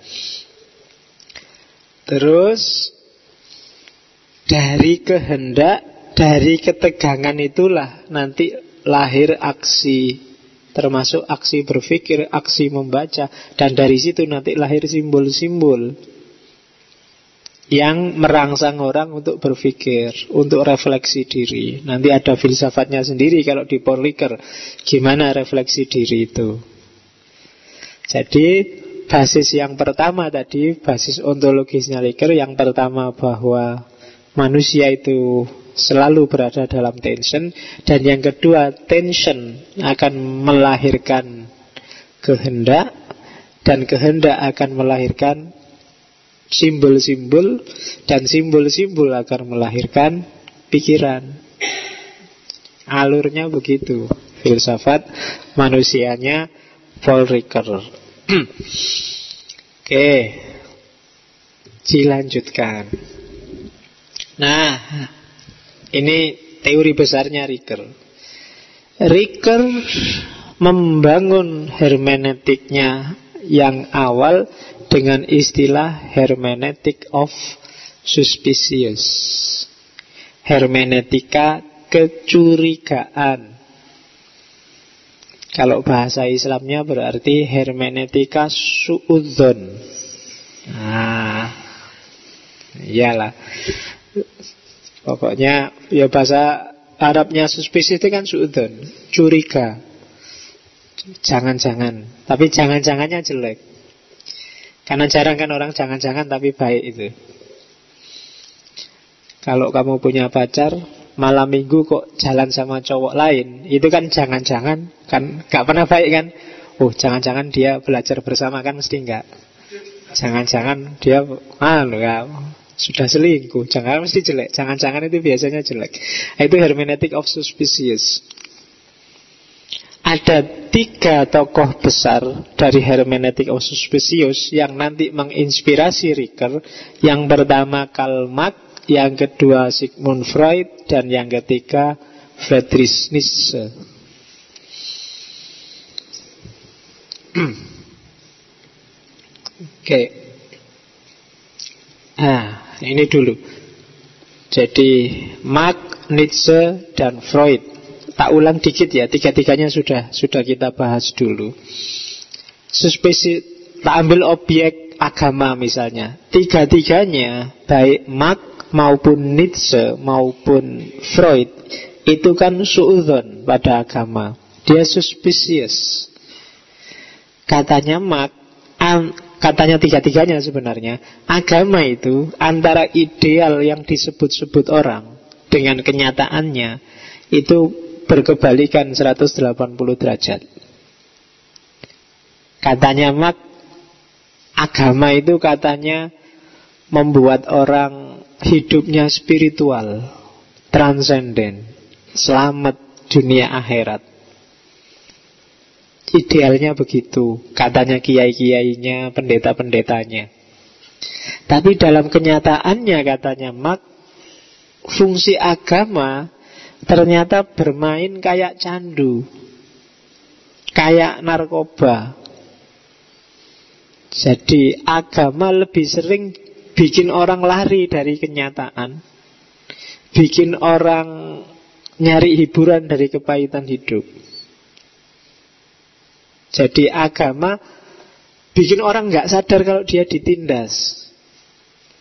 Terus dari kehendak, dari ketegangan itulah nanti lahir aksi termasuk aksi berpikir, aksi membaca dan dari situ nanti lahir simbol-simbol yang merangsang orang untuk berpikir, untuk refleksi diri. Nanti ada filsafatnya sendiri kalau di Porliker, gimana refleksi diri itu. Jadi basis yang pertama tadi, basis ontologisnya Liker, yang pertama bahwa manusia itu selalu berada dalam tension dan yang kedua tension akan melahirkan kehendak dan kehendak akan melahirkan simbol-simbol dan simbol-simbol akan melahirkan pikiran. Alurnya begitu. Filsafat manusianya Paul Ricoeur. Oke. Dilanjutkan. Nah, ini teori besarnya Ricoeur. Ricoeur membangun hermeneutiknya yang awal dengan istilah hermeneutik of suspicious. Hermeneutika kecurigaan. Kalau bahasa Islamnya berarti hermeneutika suudzon. Nah, iyalah. Pokoknya ya bahasa Arabnya suspicious itu kan suudzon, curiga. Jangan-jangan Tapi jangan-jangannya jelek Karena jarang kan orang jangan-jangan tapi baik itu Kalau kamu punya pacar Malam minggu kok jalan sama cowok lain. Itu kan jangan-jangan Kan gak pernah baik kan? Oh jangan-jangan dia belajar bersama kan mesti enggak Jangan-jangan dia ah, ya, sudah selingkuh. Jangan mesti jelek. Jangan-jangan itu biasanya jelek. Itu hermeneutic of suspicious. Ada tiga tokoh besar dari hermeneutik of suspicious yang nanti menginspirasi Ricker. Yang pertama Karl yang kedua Sigmund Freud, dan yang ketiga Friedrich Nietzsche. Oke. Okay. Nah, ini dulu. Jadi Marx, Nietzsche, dan Freud Tak ulang dikit ya, tiga-tiganya sudah sudah kita bahas dulu. Suspesi, tak ambil objek agama misalnya. Tiga-tiganya, baik Marx maupun Nietzsche maupun Freud, itu kan suudon pada agama. Dia suspicious. Katanya Marx, katanya tiga-tiganya sebenarnya, agama itu antara ideal yang disebut-sebut orang dengan kenyataannya itu berkebalikan 180 derajat. Katanya mak agama itu katanya membuat orang hidupnya spiritual, transenden, selamat dunia akhirat. Idealnya begitu, katanya kiai-kiainya, pendeta-pendetanya. Tapi dalam kenyataannya katanya mak fungsi agama ternyata bermain kayak candu, kayak narkoba. Jadi agama lebih sering bikin orang lari dari kenyataan, bikin orang nyari hiburan dari kepahitan hidup. Jadi agama bikin orang nggak sadar kalau dia ditindas.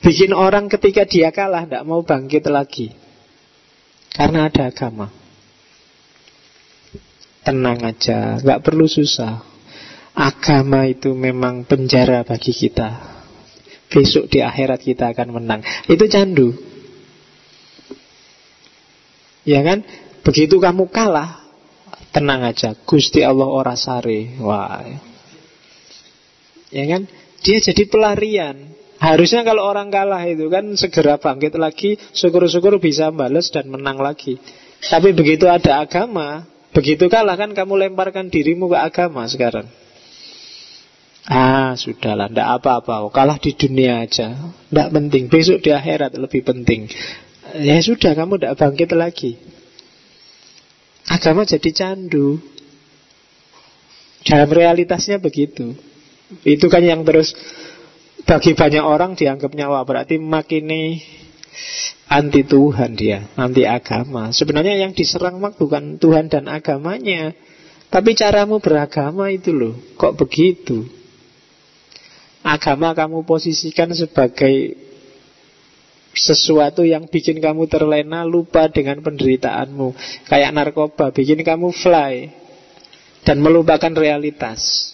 Bikin orang ketika dia kalah tidak mau bangkit lagi. Karena ada agama. Tenang aja, nggak perlu susah. Agama itu memang penjara bagi kita. Besok di akhirat kita akan menang. Itu candu. Ya kan? Begitu kamu kalah, tenang aja. Gusti Allah ora sare. Wah. Ya kan? Dia jadi pelarian. Harusnya kalau orang kalah itu kan segera bangkit lagi, syukur-syukur bisa balas dan menang lagi. Tapi begitu ada agama, begitu kalah kan kamu lemparkan dirimu ke agama sekarang. Ah, sudahlah, ndak apa-apa. Kalah di dunia aja. Ndak penting. Besok di akhirat lebih penting. Ya sudah, kamu ndak bangkit lagi. Agama jadi candu. Dalam realitasnya begitu. Itu kan yang terus bagi banyak orang dianggap nyawa berarti makini anti Tuhan dia, anti agama. Sebenarnya yang diserang mak bukan Tuhan dan agamanya, tapi caramu beragama itu loh. Kok begitu? Agama kamu posisikan sebagai sesuatu yang bikin kamu terlena, lupa dengan penderitaanmu. Kayak narkoba, bikin kamu fly dan melupakan realitas.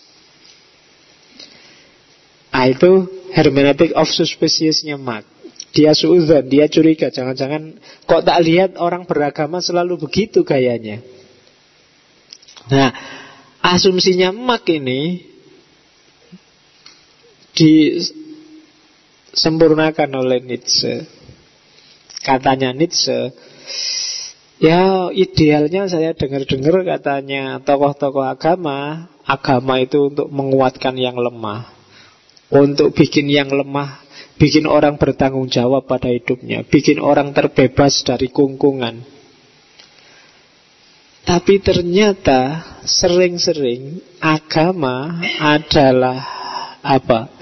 Ah itu hermeneutic of suspiciousnya Mark. Dia suudzon, dia curiga. Jangan-jangan kok tak lihat orang beragama selalu begitu gayanya. Nah, asumsinya mak ini disempurnakan oleh Nietzsche. Katanya Nietzsche, ya idealnya saya dengar-dengar katanya tokoh-tokoh agama, agama itu untuk menguatkan yang lemah. Untuk bikin yang lemah Bikin orang bertanggung jawab pada hidupnya Bikin orang terbebas dari kungkungan Tapi ternyata sering-sering agama adalah apa?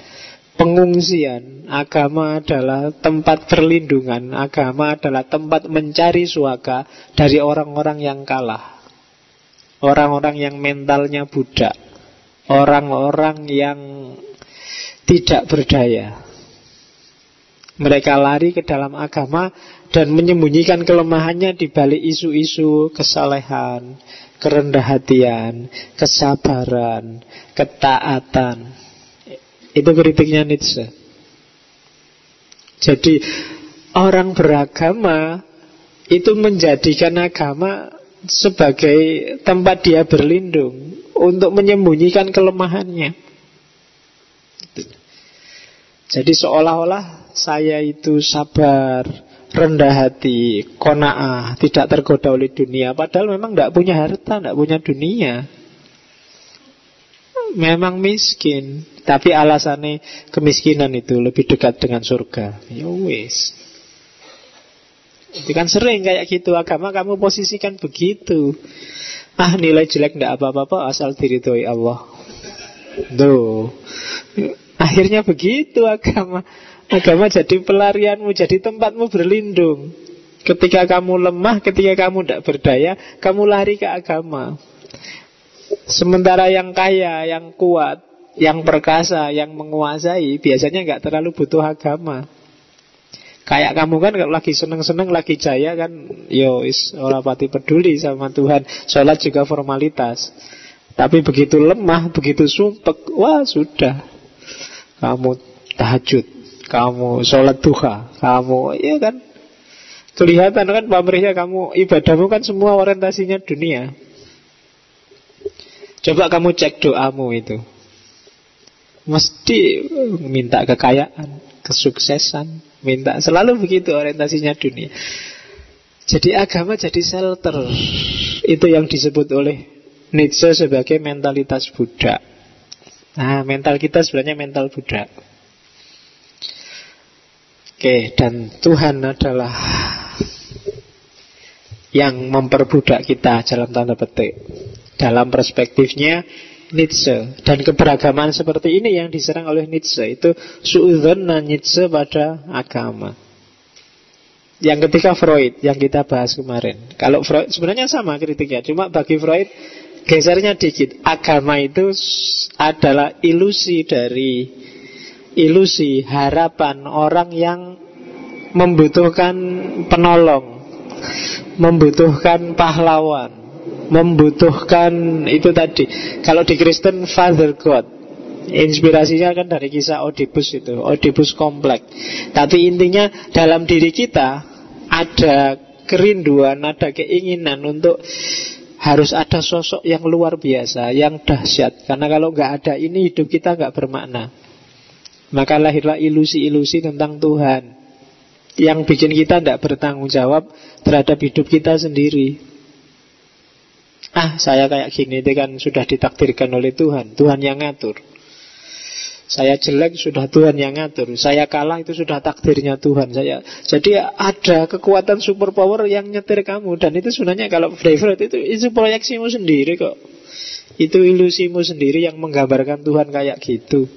Pengungsian. Agama adalah tempat perlindungan. Agama adalah tempat mencari suaka Dari orang-orang yang kalah. Orang-orang yang mentalnya budak. Orang-orang yang tidak berdaya. Mereka lari ke dalam agama dan menyembunyikan kelemahannya di balik isu-isu kesalehan, kerendah hatian, kesabaran, ketaatan. Itu kritiknya Nietzsche. Jadi orang beragama itu menjadikan agama sebagai tempat dia berlindung untuk menyembunyikan kelemahannya. Jadi seolah-olah saya itu sabar, rendah hati, kona'ah, tidak tergoda oleh dunia. Padahal memang tidak punya harta, tidak punya dunia. Memang miskin, tapi alasannya kemiskinan itu lebih dekat dengan surga. Ya wis. Itu kan sering kayak gitu agama kamu posisikan begitu. Ah nilai jelek tidak apa-apa asal diridhoi Allah. Tuh. Akhirnya begitu agama. Agama jadi pelarianmu, jadi tempatmu berlindung. Ketika kamu lemah, ketika kamu tidak berdaya, kamu lari ke agama. Sementara yang kaya, yang kuat, yang perkasa, yang menguasai, biasanya nggak terlalu butuh agama. Kayak kamu kan kalau lagi seneng-seneng, lagi jaya kan, yo is orang pati peduli sama Tuhan. Sholat juga formalitas. Tapi begitu lemah, begitu sumpek, wah sudah. Kamu tahajud, kamu sholat duha, kamu, ya kan, kelihatan kan pamrihnya kamu, ibadahmu kan semua orientasinya dunia. Coba kamu cek doamu itu. Mesti minta kekayaan, kesuksesan, minta selalu begitu orientasinya dunia. Jadi agama jadi shelter. Itu yang disebut oleh Nietzsche sebagai mentalitas budak. Nah, mental kita sebenarnya mental budak. Oke, dan Tuhan adalah yang memperbudak kita dalam tanda petik. Dalam perspektifnya Nietzsche dan keberagaman seperti ini yang diserang oleh Nietzsche itu suudzon Nietzsche pada agama. Yang ketiga Freud yang kita bahas kemarin. Kalau Freud sebenarnya sama kritiknya, cuma bagi Freud gesernya dikit. Agama itu adalah ilusi dari ilusi, harapan orang yang membutuhkan penolong, membutuhkan pahlawan, membutuhkan itu tadi. Kalau di Kristen Father God, inspirasinya kan dari kisah Oedipus itu, Oedipus kompleks. Tapi intinya dalam diri kita ada kerinduan, ada keinginan untuk harus ada sosok yang luar biasa, yang dahsyat. Karena kalau nggak ada ini hidup kita nggak bermakna. Maka lahirlah ilusi-ilusi tentang Tuhan Yang bikin kita tidak bertanggung jawab terhadap hidup kita sendiri Ah saya kayak gini itu kan sudah ditakdirkan oleh Tuhan Tuhan yang ngatur saya jelek sudah Tuhan yang ngatur Saya kalah itu sudah takdirnya Tuhan saya Jadi ada kekuatan super power yang nyetir kamu Dan itu sebenarnya kalau favorite itu Itu proyeksimu sendiri kok Itu ilusimu sendiri yang menggambarkan Tuhan kayak gitu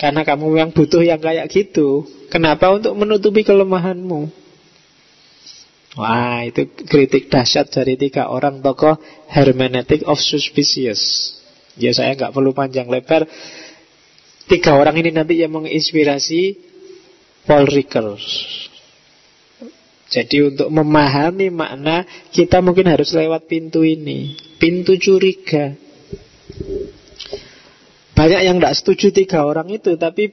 karena kamu yang butuh yang kayak gitu. Kenapa? Untuk menutupi kelemahanmu. Wah, itu kritik dahsyat dari tiga orang tokoh hermeneutic of suspicious. Ya saya nggak perlu panjang lebar. Tiga orang ini nanti yang menginspirasi Paul Ricoeur. Jadi untuk memahami makna kita mungkin harus lewat pintu ini, pintu curiga. Banyak yang tidak setuju tiga orang itu Tapi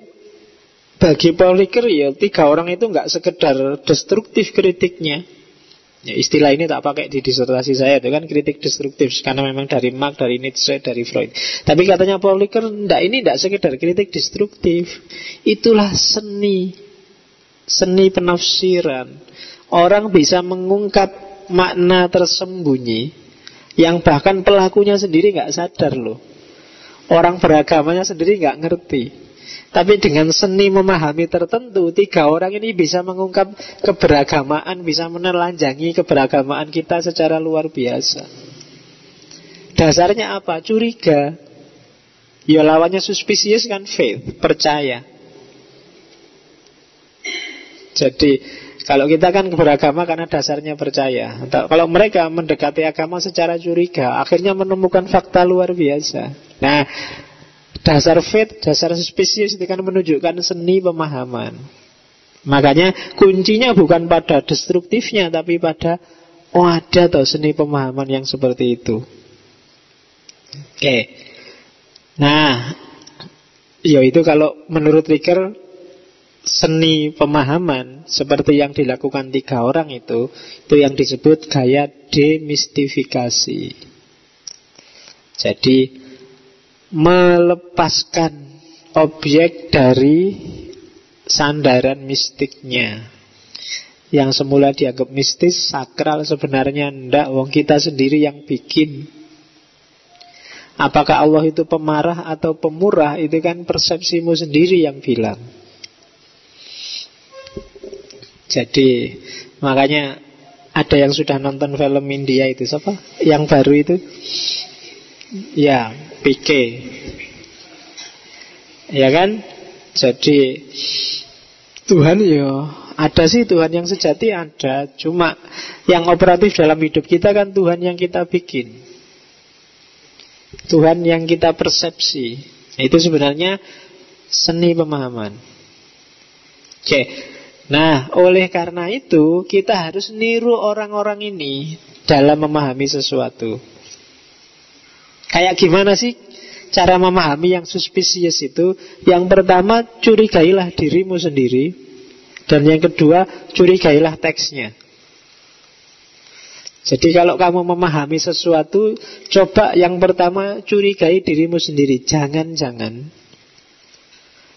bagi Paul Ricoeur ya tiga orang itu nggak sekedar destruktif kritiknya. Ya, istilah ini tak pakai di disertasi saya itu kan kritik destruktif karena memang dari Marx, dari Nietzsche, dari Freud. Tapi katanya Paul Ricoeur, ndak ini ndak sekedar kritik destruktif. Itulah seni. Seni penafsiran. Orang bisa mengungkap makna tersembunyi yang bahkan pelakunya sendiri nggak sadar loh. Orang beragamanya sendiri nggak ngerti. Tapi dengan seni memahami tertentu Tiga orang ini bisa mengungkap keberagamaan Bisa menelanjangi keberagamaan kita secara luar biasa. Dasarnya apa? Curiga. Ya lawannya suspicious kan faith Percaya. Jadi kalau kita kan beragama karena dasarnya percaya. Kalau mereka mendekati agama secara curiga Akhirnya menemukan fakta luar biasa. Nah Dasar faith, dasar spesies itu kan menunjukkan seni pemahaman. Makanya kuncinya bukan pada destruktifnya tapi pada oh ada toh seni pemahaman yang seperti itu. Oke. Nah, ya itu kalau menurut Ricker seni pemahaman seperti yang dilakukan tiga orang itu itu yang disebut gaya demistifikasi. Jadi melepaskan objek dari sandaran mistiknya. Yang semula dianggap mistis, sakral sebenarnya ndak, wong kita sendiri yang bikin. Apakah Allah itu pemarah atau pemurah, itu kan persepsimu sendiri yang bilang. Jadi, makanya ada yang sudah nonton film India itu siapa? Yang baru itu? Ya, PK. Ya kan? Jadi Tuhan ya ada sih Tuhan yang sejati ada, cuma yang operatif dalam hidup kita kan Tuhan yang kita bikin. Tuhan yang kita persepsi. Itu sebenarnya seni pemahaman. Oke. Nah, oleh karena itu kita harus niru orang-orang ini dalam memahami sesuatu. Kayak gimana sih cara memahami yang suspicious itu? Yang pertama, curigailah dirimu sendiri. Dan yang kedua, curigailah teksnya. Jadi kalau kamu memahami sesuatu, coba yang pertama curigai dirimu sendiri. Jangan-jangan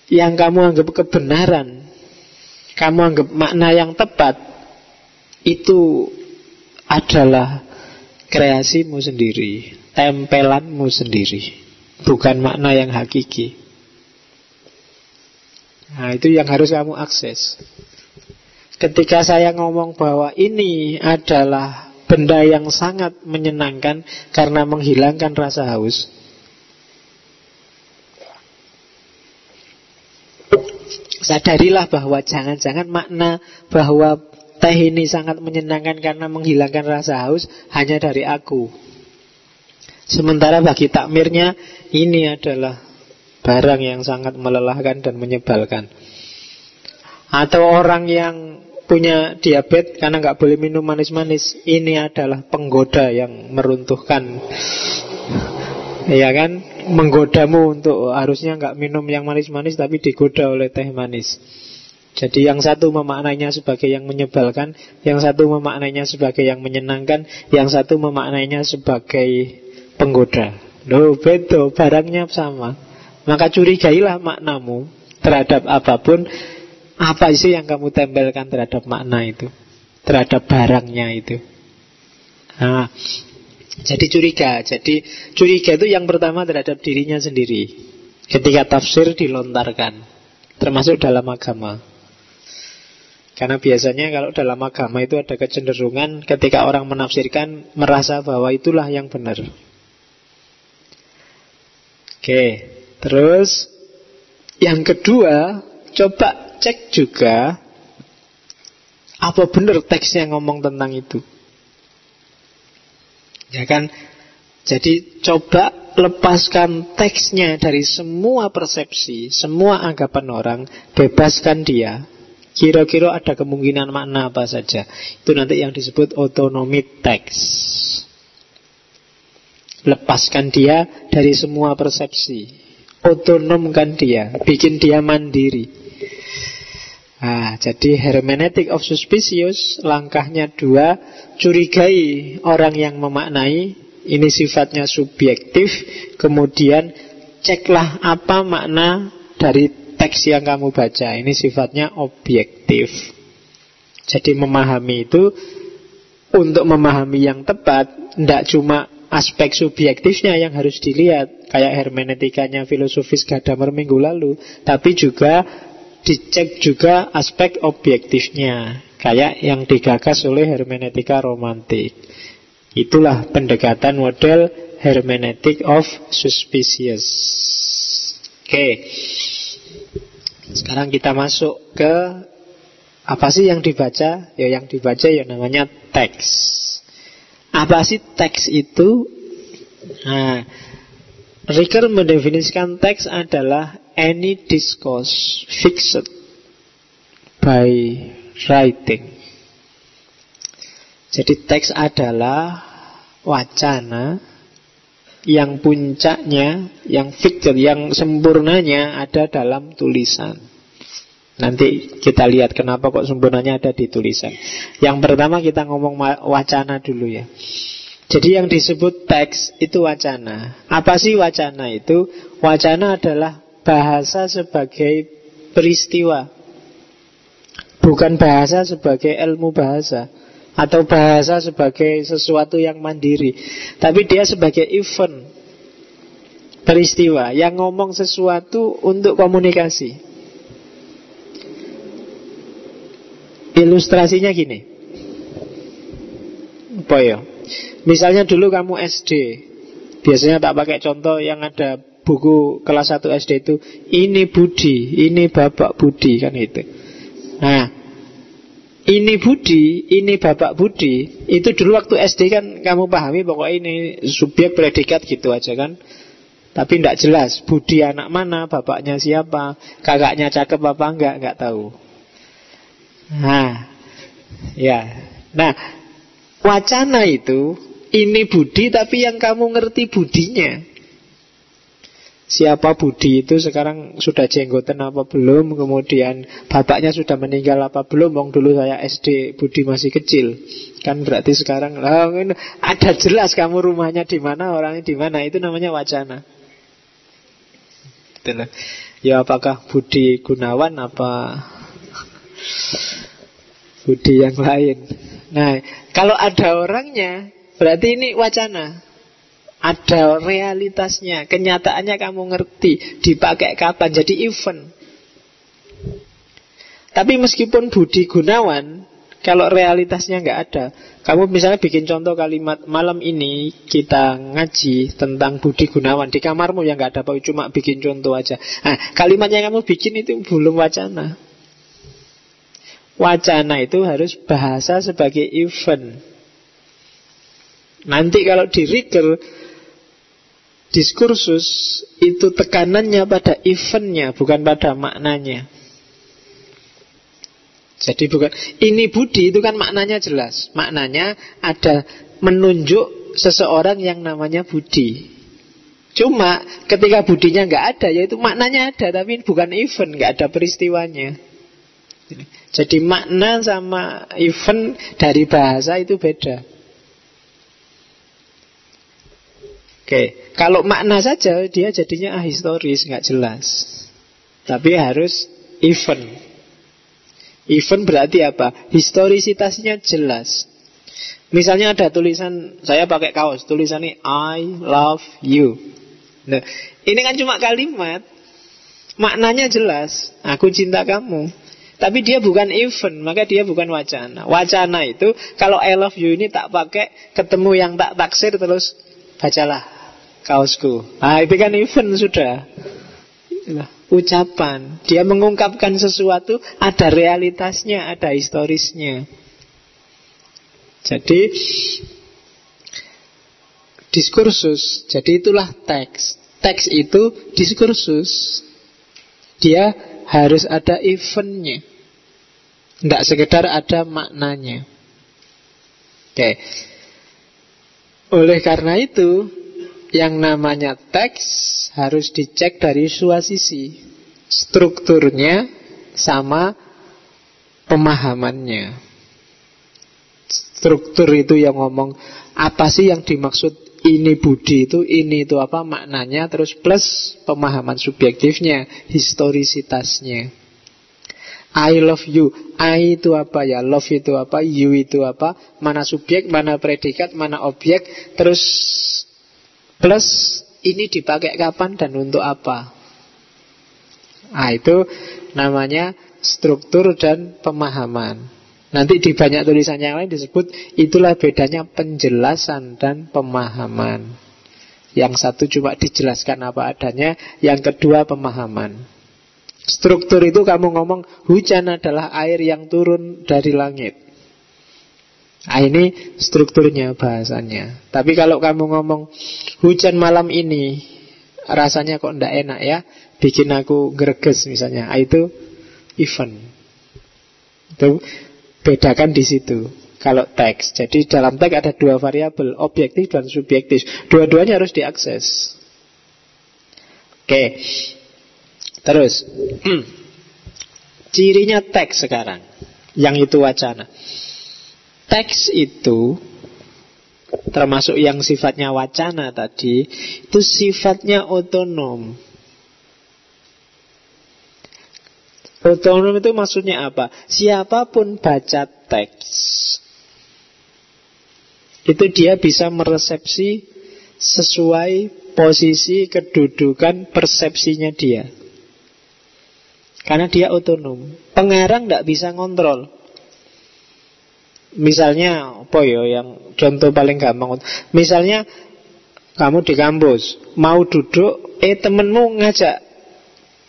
yang kamu anggap kebenaran, kamu anggap makna yang tepat, itu adalah kreasimu sendiri tempelanmu sendiri. Bukan makna yang hakiki. Nah itu yang harus kamu akses. Ketika saya ngomong bahwa ini adalah benda yang sangat menyenangkan Karena menghilangkan rasa haus. Sadarilah bahwa jangan-jangan makna bahwa teh ini sangat menyenangkan karena menghilangkan rasa haus hanya dari aku. Sementara bagi takmirnya ini adalah barang yang sangat melelahkan dan menyebalkan. Atau orang yang punya diabetes karena nggak boleh minum manis-manis, ini adalah penggoda yang meruntuhkan. Ya kan, menggodamu untuk harusnya nggak minum yang manis-manis tapi digoda oleh teh manis. Jadi yang satu memaknainya sebagai yang menyebalkan, yang satu memaknainya sebagai yang menyenangkan, yang satu memaknainya sebagai penggoda. Loh bedo, barangnya sama. Maka curigailah maknamu terhadap apa pun. Apa sih yang kamu tempelkan terhadap makna itu? Terhadap barangnya itu. Nah, jadi curiga. Jadi curiga itu yang pertama terhadap dirinya sendiri. Ketika tafsir dilontarkan. Termasuk dalam agama. Karena biasanya kalau dalam agama itu ada kecenderungan ketika orang menafsirkan merasa bahwa itulah yang benar. Oke, terus yang kedua, coba cek juga apa benar teksnya ngomong tentang itu. Ya kan? Jadi coba lepaskan teksnya dari semua persepsi, semua anggapan orang, bebaskan dia. Kira-kira ada kemungkinan makna apa saja. Itu nanti yang disebut otonomi teks. Lepaskan dia dari semua persepsi Otonomkan dia Bikin dia mandiri Nah, jadi hermeneutic of suspicious langkahnya dua, curigai orang yang memaknai, ini sifatnya subjektif, kemudian ceklah apa makna dari teks yang kamu baca, ini sifatnya objektif. Jadi memahami itu untuk memahami yang tepat, tidak cuma aspek subjektifnya yang harus dilihat. Kayak hermeneutikanya filosofis Gadamer minggu lalu tapi juga dicek juga aspek objektifnya kayak yang digagas oleh hermeneutika romantik. Itulah pendekatan model hermeneutic of suspicious. Oke. Sekarang kita masuk ke apa sih yang dibaca? Ya yang dibaca ya namanya teks apa sih teks itu? Nah, Ricker mendefinisikan teks adalah any discourse fixed by writing. Jadi teks adalah wacana yang puncaknya, yang fixed, yang sempurnanya ada dalam tulisan. Nanti kita lihat kenapa kok sempurnanya ada di tulisan. Yang pertama kita ngomong wacana dulu ya. Jadi yang disebut teks itu wacana. Apa sih wacana itu? Wacana adalah bahasa sebagai peristiwa. Bukan bahasa sebagai ilmu bahasa atau bahasa sebagai sesuatu yang mandiri, tapi dia sebagai event peristiwa yang ngomong sesuatu untuk komunikasi. Ilustrasinya gini. Ya? Misalnya dulu kamu SD. Biasanya tak pakai contoh yang ada buku kelas 1 SD itu ini Budi, ini Bapak Budi kan itu. Nah, ini Budi, ini Bapak Budi, itu dulu waktu SD kan kamu pahami pokoknya ini subjek predikat gitu aja kan. Tapi tidak jelas Budi anak mana, bapaknya siapa, kakaknya cakep apa enggak, enggak tahu. Nah, ya. Nah, wacana itu ini budi tapi yang kamu ngerti budinya. Siapa Budi itu sekarang sudah jenggotan apa belum? Kemudian bapaknya sudah meninggal apa belum? Wong dulu saya SD Budi masih kecil. Kan berarti sekarang lah, Ada jelas kamu rumahnya di mana Orangnya di mana. Itu namanya wacana. Ya apakah Budi Gunawan Apa budi yang lain. Nah, kalau ada orangnya, berarti ini wacana. Ada realitasnya, kenyataannya kamu ngerti, dipakai kapan, jadi event. Tapi meskipun Budi Gunawan, kalau realitasnya nggak ada, kamu misalnya bikin contoh kalimat malam ini kita ngaji tentang Budi Gunawan di kamarmu yang nggak ada cuma bikin contoh aja. Nah, kalimat yang kamu bikin itu belum wacana. Wacana itu harus bahasa sebagai event. Nanti kalau di Riegel diskursus itu tekanannya pada eventnya bukan pada maknanya. Jadi bukan ini budi itu kan maknanya jelas. Maknanya ada menunjuk seseorang yang namanya budi. Cuma ketika budinya nggak ada, yaitu maknanya ada, tapi bukan event, nggak ada peristiwanya. Jadi makna sama event dari bahasa itu beda. Oke, kalau makna saja dia jadinya ahistoris, nggak jelas. Tapi harus event. Event berarti apa? Historisitasnya jelas. Misalnya ada tulisan, saya pakai kaos, tulisannya I love you. Nah, ini kan cuma kalimat. Maknanya jelas, aku cinta kamu. Tapi dia bukan event, maka dia bukan wacana. Wacana itu kalau I love you ini tak pakai ketemu yang tak taksir terus bacalah kaosku. Nah itu kan event sudah. Ucapan. Dia mengungkapkan sesuatu ada realitasnya, ada historisnya. Jadi diskursus. Jadi itulah teks. Teks itu diskursus. Dia harus ada eventnya. Tidak sekedar ada maknanya. Oke. Oleh karena itu, yang namanya teks harus dicek dari dua sisi. Strukturnya sama pemahamannya. Struktur itu yang ngomong apa sih yang dimaksud ini budi itu, ini itu apa maknanya, terus plus pemahaman subjektifnya, historisitasnya. I love you. I itu apa ya? Love itu apa? You itu apa? Mana subjek, mana predikat, mana objek. Terus plus ini dipakai kapan dan untuk apa? Nah itu namanya struktur dan pemahaman. Nanti di banyak tulisan yang lain disebut itulah bedanya penjelasan dan pemahaman. Yang satu cuma dijelaskan apa adanya, yang kedua pemahaman. Struktur itu kamu ngomong hujan adalah air yang turun dari langit. Nah, ini strukturnya bahasanya. Tapi kalau kamu ngomong hujan malam ini rasanya kok ndak enak ya, bikin aku greges misalnya. Nah, itu event. Itu Bedakan di situ. Kalau teks, jadi dalam teks ada dua variabel, objektif dan subjektif. Dua-duanya harus diakses. Oke. Terus, cirinya teks sekarang, yang itu wacana. Teks itu termasuk yang sifatnya wacana tadi, itu sifatnya otonom. Otonom itu maksudnya apa? Siapa pun baca teks Itu dia bisa meresepsi Sesuai posisi kedudukan persepsinya dia Karena dia otonom Pengarang tidak bisa ngontrol Misalnya apa ya yang contoh paling gampang Misalnya kamu di kampus Mau duduk Eh temenmu ngajak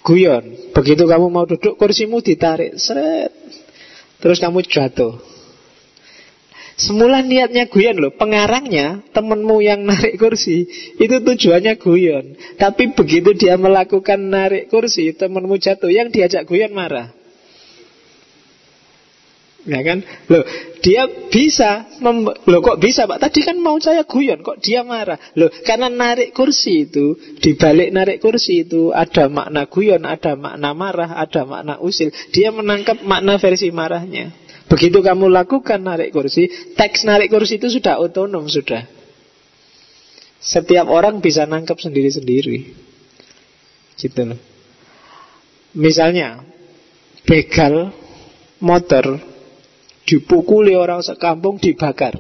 guyon. Begitu kamu mau duduk, kursimu ditarik, seret. Terus kamu jatuh. Semula niatnya guyon loh, pengarangnya temenmu yang narik kursi itu tujuannya guyon. Tapi begitu dia melakukan narik kursi, temenmu jatuh, yang diajak guyon marah. Ya kan? Loh, dia bisa mem- Loh kok bisa Pak? Tadi kan mau saya guyon Kok dia marah? Loh, karena narik kursi itu Di balik narik kursi itu Ada makna guyon, ada makna marah Ada makna usil Dia menangkap makna versi marahnya Begitu kamu lakukan narik kursi Teks narik kursi itu sudah otonom Sudah Setiap orang bisa nangkep sendiri-sendiri Gitu loh Misalnya Begal Motor dipukuli orang sekampung dibakar.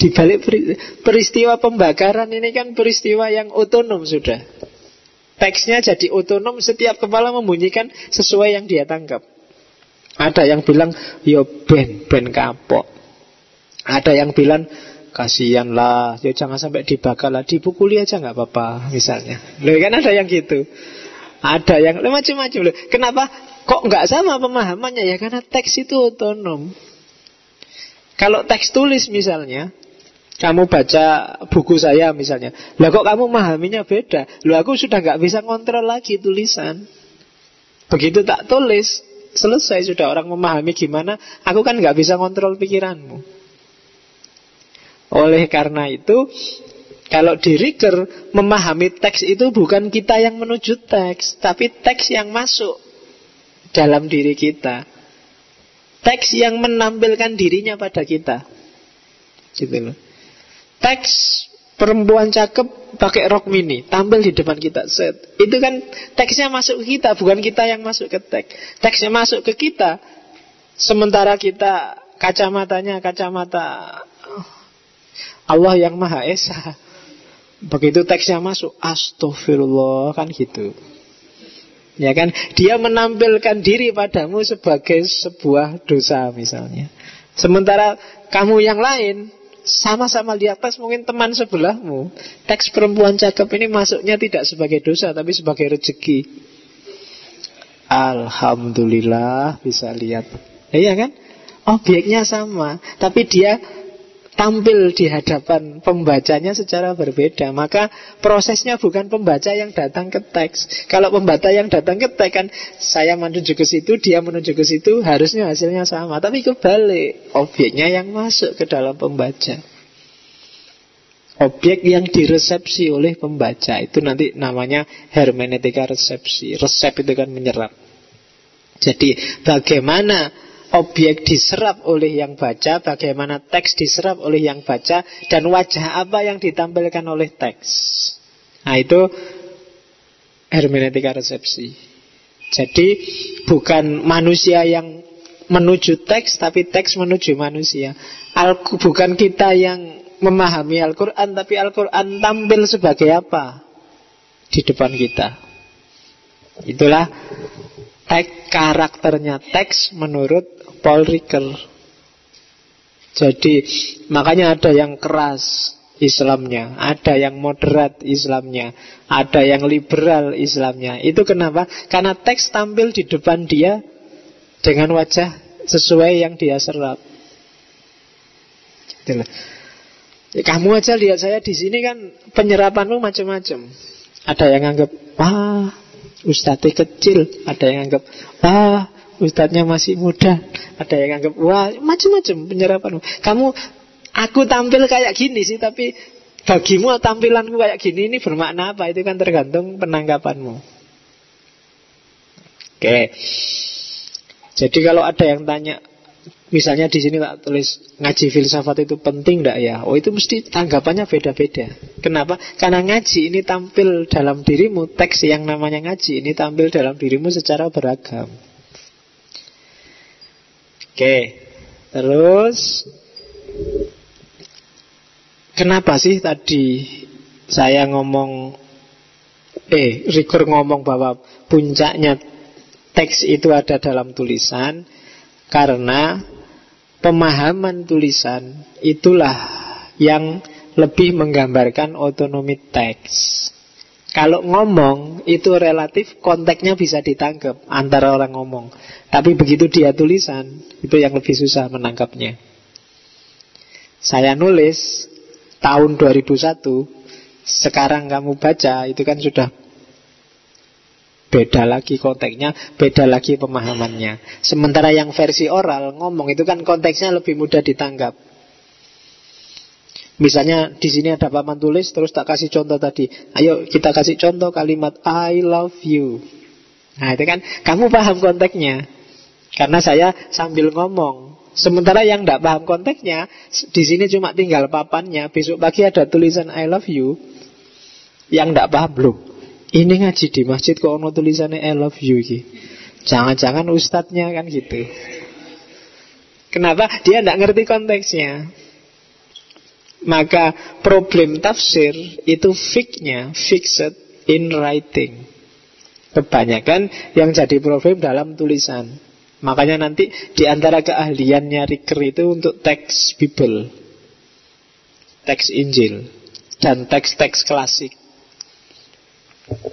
Di balik peristiwa pembakaran ini kan peristiwa yang otonom sudah. Teksnya jadi otonom, setiap kepala membunyikan sesuai yang dia tangkap. Ada yang bilang, yo ben, ben kapok. Ada yang bilang, kasihan lah, yo jangan sampai dibakar lah, dipukuli aja nggak apa-apa, misalnya. Loh kan ada yang gitu. Ada yang macam-macam loh. Kenapa kok nggak sama pemahamannya ya? Karena teks itu otonom. Kalau teks tulis misalnya, kamu baca buku saya misalnya, lah kok kamu memahaminya beda? Lo aku sudah nggak bisa ngontrol lagi tulisan. Begitu tak tulis, selesai sudah orang memahami gimana, aku kan nggak bisa ngontrol pikiranmu. Oleh karena itu, kalau di Riker, memahami teks itu bukan kita yang menuju teks, tapi teks yang masuk dalam diri kita. Teks yang menampilkan dirinya pada kita. Gitu loh. Teks perempuan cakep pakai rok mini, tampil di depan kita. Set. Itu kan teksnya masuk ke kita, bukan kita yang masuk ke teks. Teksnya masuk ke kita. Sementara kita kacamatanya kacamata Allah yang Maha Esa. Begitu teksnya masuk, astagfirullah kan gitu. Ya kan, dia menampilkan diri padamu sebagai sebuah dosa misalnya. Sementara kamu yang lain sama-sama di atas mungkin teman sebelahmu. Teks perempuan cakep ini masuknya tidak sebagai dosa tapi sebagai rezeki. Alhamdulillah bisa lihat. Iya kan? Objeknya sama, tapi dia tampil di hadapan pembacanya secara berbeda. Maka prosesnya bukan pembaca yang datang ke teks. Kalau pembaca yang datang ke teks kan saya menuju ke situ, dia menuju ke situ, harusnya hasilnya sama. Tapi kebalik, objeknya yang masuk ke dalam pembaca. Objek yang diresepsi oleh pembaca itu nanti namanya hermeneutika resepsi. Resep itu kan menyerap. Jadi bagaimana objek diserap oleh yang baca, bagaimana teks diserap oleh yang baca, dan wajah apa yang ditampilkan oleh teks. Nah itu hermeneutika resepsi. Jadi bukan manusia yang menuju teks, tapi teks menuju manusia. Al bukan kita yang memahami Al-Quran, tapi Al-Quran tampil sebagai apa di depan kita. Itulah teks karakternya teks menurut Paul Ricoeur. Jadi makanya ada yang keras, Islamnya, ada yang moderat Islamnya, ada yang liberal Islamnya. Itu kenapa? Karena teks tampil di depan dia dengan wajah sesuai yang dia serap. Itulah. Ya, kamu aja lihat saya di sini kan penyerapanmu macam-macam. Ada yang anggap, wah, ustadznya kecil. Ada yang anggap, wah, ustadznya masih muda. Ada yang anggap, wah, macam-macam penyerapanmu. Kamu Aku tampil kayak gini sih Tapi bagimu tampilanku kayak gini Ini bermakna apa? Itu kan tergantung penangkapanmu Oke Jadi kalau ada yang tanya Misalnya di sini tak tulis ngaji filsafat itu penting tidak ya? Oh itu mesti tanggapannya beda-beda. Kenapa? Karena ngaji ini tampil dalam dirimu teks yang namanya ngaji ini tampil dalam dirimu secara beragam. Oke, terus Kenapa sih tadi saya ngomong Eh, Rikur ngomong bahwa puncaknya teks itu ada dalam tulisan? Karena pemahaman tulisan itulah yang lebih menggambarkan otonomi teks kalau ngomong itu relatif konteksnya bisa ditangkap antara orang ngomong. Tapi begitu dia tulisan itu yang lebih susah menangkapnya. Saya nulis tahun 2001 sekarang kamu baca itu kan sudah beda lagi konteksnya, beda lagi pemahamannya. Sementara yang versi oral ngomong itu kan konteksnya lebih mudah ditangkap. Misalnya di sini ada papan tulis terus tak kasih contoh tadi. Ayo kita kasih contoh kalimat I love you. Nah, itu kan kamu paham konteksnya. Karena saya sambil ngomong Sementara yang tidak paham konteksnya, di sini cuma tinggal papannya. Besok pagi ada tulisan I love you. Yang tidak paham belum. Ini ngaji di masjid kok ono tulisannya I love you gitu. Jangan-jangan ustadznya kan gitu. Kenapa? Dia tidak ngerti konteksnya. Maka problem tafsir itu fixnya, fixed in writing. Kebanyakan yang jadi problem dalam tulisan. Makanya nanti di antara keahliannya Riker itu untuk teks Bible, teks Injil, dan teks-teks klasik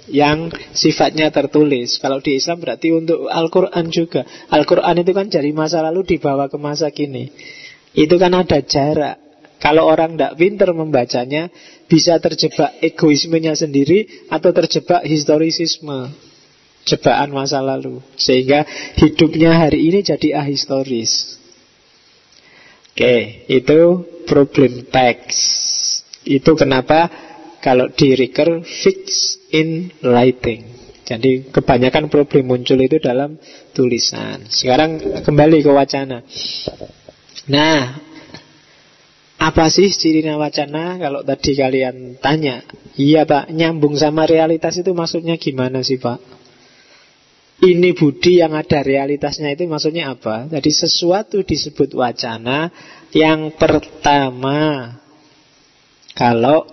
yang sifatnya tertulis. Kalau di Islam berarti untuk Al-Quran juga. Al-Quran itu kan dari masa lalu dibawa ke masa kini. Itu kan ada jarak. Kalau orang tidak pinter membacanya, bisa terjebak egoismenya sendiri atau terjebak historisisme cobaan masa lalu. Sehingga hidupnya hari ini jadi ahistoris. Oke, itu problem teks. Itu kenapa kalau di Ricker fix in writing Jadi kebanyakan problem muncul itu dalam tulisan. Sekarang kembali ke wacana. Nah, apa sih cirinya wacana? Kalau tadi kalian tanya, iya pak, nyambung sama realitas itu maksudnya gimana sih pak? Ini budi yang ada realitasnya itu maksudnya apa? Jadi sesuatu disebut wacana yang pertama kalau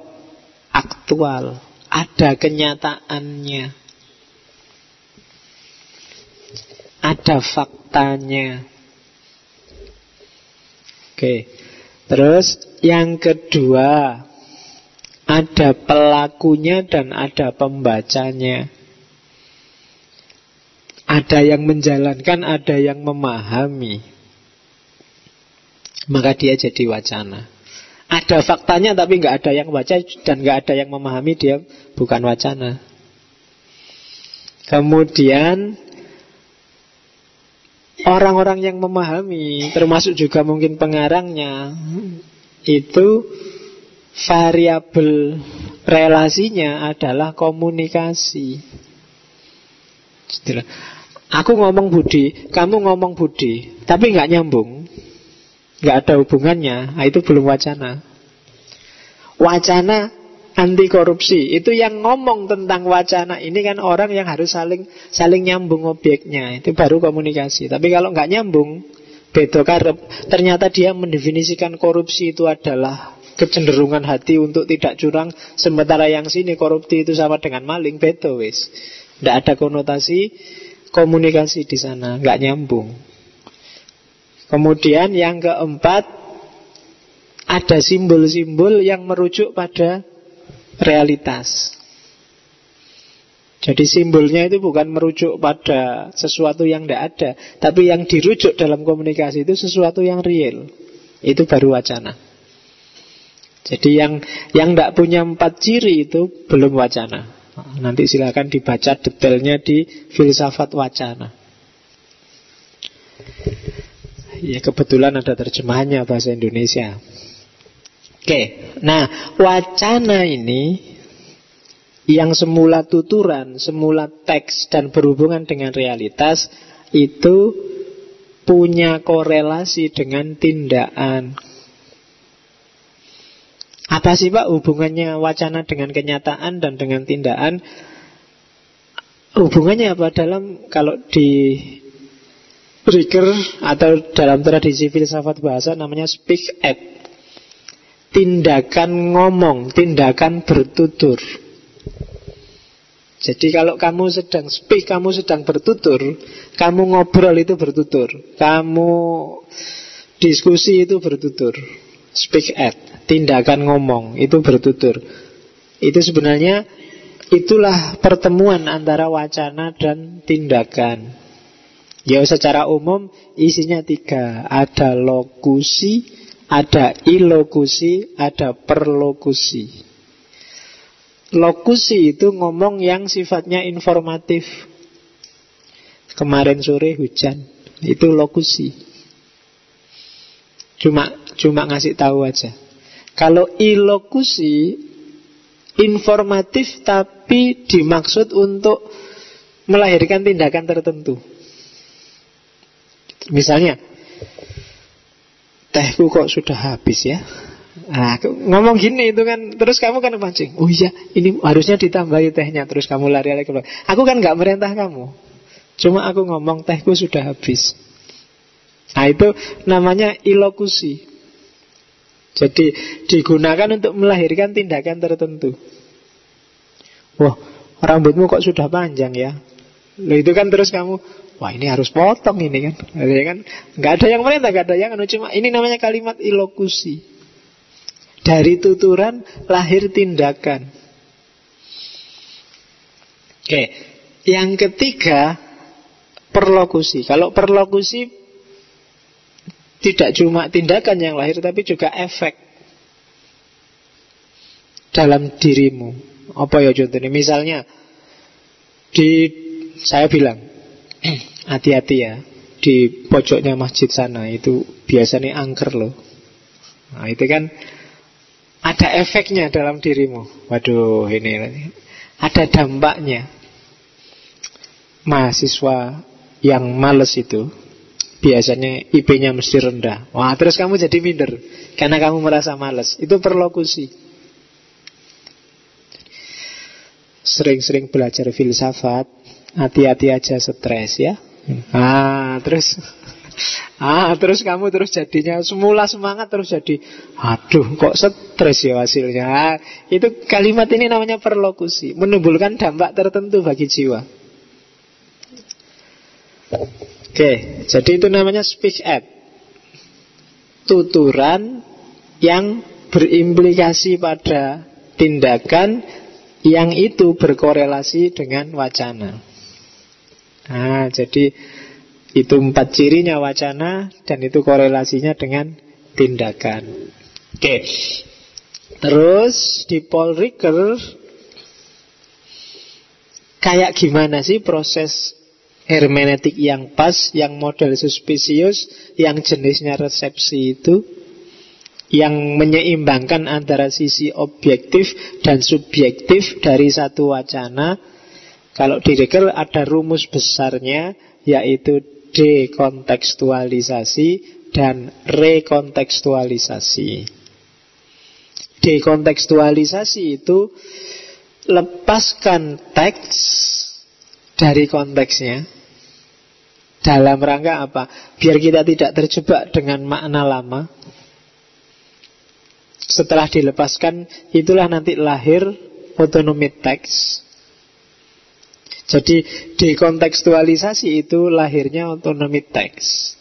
aktual, ada kenyataannya. Ada faktanya. Oke. Terus yang kedua ada pelakunya dan ada pembacanya. Ada yang menjalankan, ada yang memahami. Maka dia jadi wacana. Ada faktanya tapi nggak ada yang baca dan nggak ada yang memahami dia bukan wacana. Kemudian orang-orang yang memahami, termasuk juga mungkin pengarangnya, itu variabel relasinya adalah komunikasi. Aku ngomong budi, kamu ngomong budi, tapi nggak nyambung, nggak ada hubungannya, nah, itu belum wacana. Wacana anti korupsi itu yang ngomong tentang wacana ini kan orang yang harus saling saling nyambung objeknya itu baru komunikasi. Tapi kalau nggak nyambung, bedo karep, ternyata dia mendefinisikan korupsi itu adalah kecenderungan hati untuk tidak curang, sementara yang sini korupsi itu sama dengan maling, bedo wis. Tidak ada konotasi komunikasi di sana, nggak nyambung. Kemudian yang keempat ada simbol-simbol yang merujuk pada realitas. Jadi simbolnya itu bukan merujuk pada sesuatu yang tidak ada, tapi yang dirujuk dalam komunikasi itu sesuatu yang real. Itu baru wacana. Jadi yang yang tidak punya empat ciri itu belum wacana. Nanti silakan dibaca detailnya di filsafat wacana. Ya kebetulan ada terjemahannya bahasa Indonesia. Oke, nah wacana ini yang semula tuturan, semula teks dan berhubungan dengan realitas itu punya korelasi dengan tindakan. Apa sih Pak hubungannya wacana dengan kenyataan dan dengan tindakan? Hubungannya apa dalam kalau di Riker atau dalam tradisi filsafat bahasa namanya speak at Tindakan ngomong, tindakan bertutur Jadi kalau kamu sedang speak, kamu sedang bertutur Kamu ngobrol itu bertutur Kamu diskusi itu bertutur Speak at tindakan ngomong itu bertutur. Itu sebenarnya itulah pertemuan antara wacana dan tindakan. Ya secara umum isinya tiga Ada lokusi, ada ilokusi, ada perlokusi. Lokusi itu ngomong yang sifatnya informatif. Kemarin sore hujan Itu lokusi. Cuma cuma ngasih tahu aja. Kalau ilokusi informatif tapi dimaksud untuk melahirkan tindakan tertentu. Misalnya, tehku kok sudah habis ya. Nah, ngomong gini itu kan terus kamu kan mancing. Oh iya, ini harusnya ditambahi tehnya terus kamu lari lagi keluar. Aku kan nggak merintah kamu. Cuma aku ngomong tehku sudah habis. Nah, itu namanya ilokusi. Jadi digunakan untuk melahirkan tindakan tertentu. Wah, rambutmu kok sudah panjang ya? Loh itu kan terus kamu, wah ini harus potong ini kan. Ya kan? Gak ada yang merintah, gak ada yang anu cuma ini namanya kalimat ilokusi. Dari tuturan lahir tindakan. Oke, yang ketiga perlokusi. Kalau perlokusi tidak cuma tindakan yang lahir Tapi juga efek Dalam dirimu Apa ya contohnya Misalnya di Saya bilang Hati-hati ya Di pojoknya masjid sana Itu biasanya angker loh Nah itu kan Ada efeknya dalam dirimu Waduh ini Ada dampaknya Mahasiswa yang males itu biasanya IP-nya mesti rendah. Wah, terus kamu jadi minder karena kamu merasa malas. Itu perlokusi. Sering-sering belajar filsafat, hati-hati aja stres ya. Ah, terus Ah, terus kamu terus jadinya semula semangat terus jadi aduh kok stres ya hasilnya. Itu kalimat ini namanya perlokusi, menimbulkan dampak tertentu bagi jiwa. Oke, jadi itu namanya speech act. Tuturan yang berimplikasi pada tindakan yang itu berkorelasi dengan wacana. Nah, jadi itu empat cirinya wacana dan itu korelasinya dengan tindakan. Oke. Terus di Paul Ricker kayak gimana sih proses hermeneutik yang pas, yang model suspicious, yang jenisnya resepsi itu, yang menyeimbangkan antara sisi objektif dan subjektif dari satu wacana. Kalau di Hegel ada rumus besarnya yaitu dekontekstualisasi dan rekontekstualisasi. Dekontekstualisasi itu lepaskan teks dari konteksnya dalam rangka apa? Biar kita tidak terjebak dengan makna lama. Setelah dilepaskan, itulah nanti lahir otonomi teks. Jadi dekontekstualisasi itu lahirnya otonomi teks.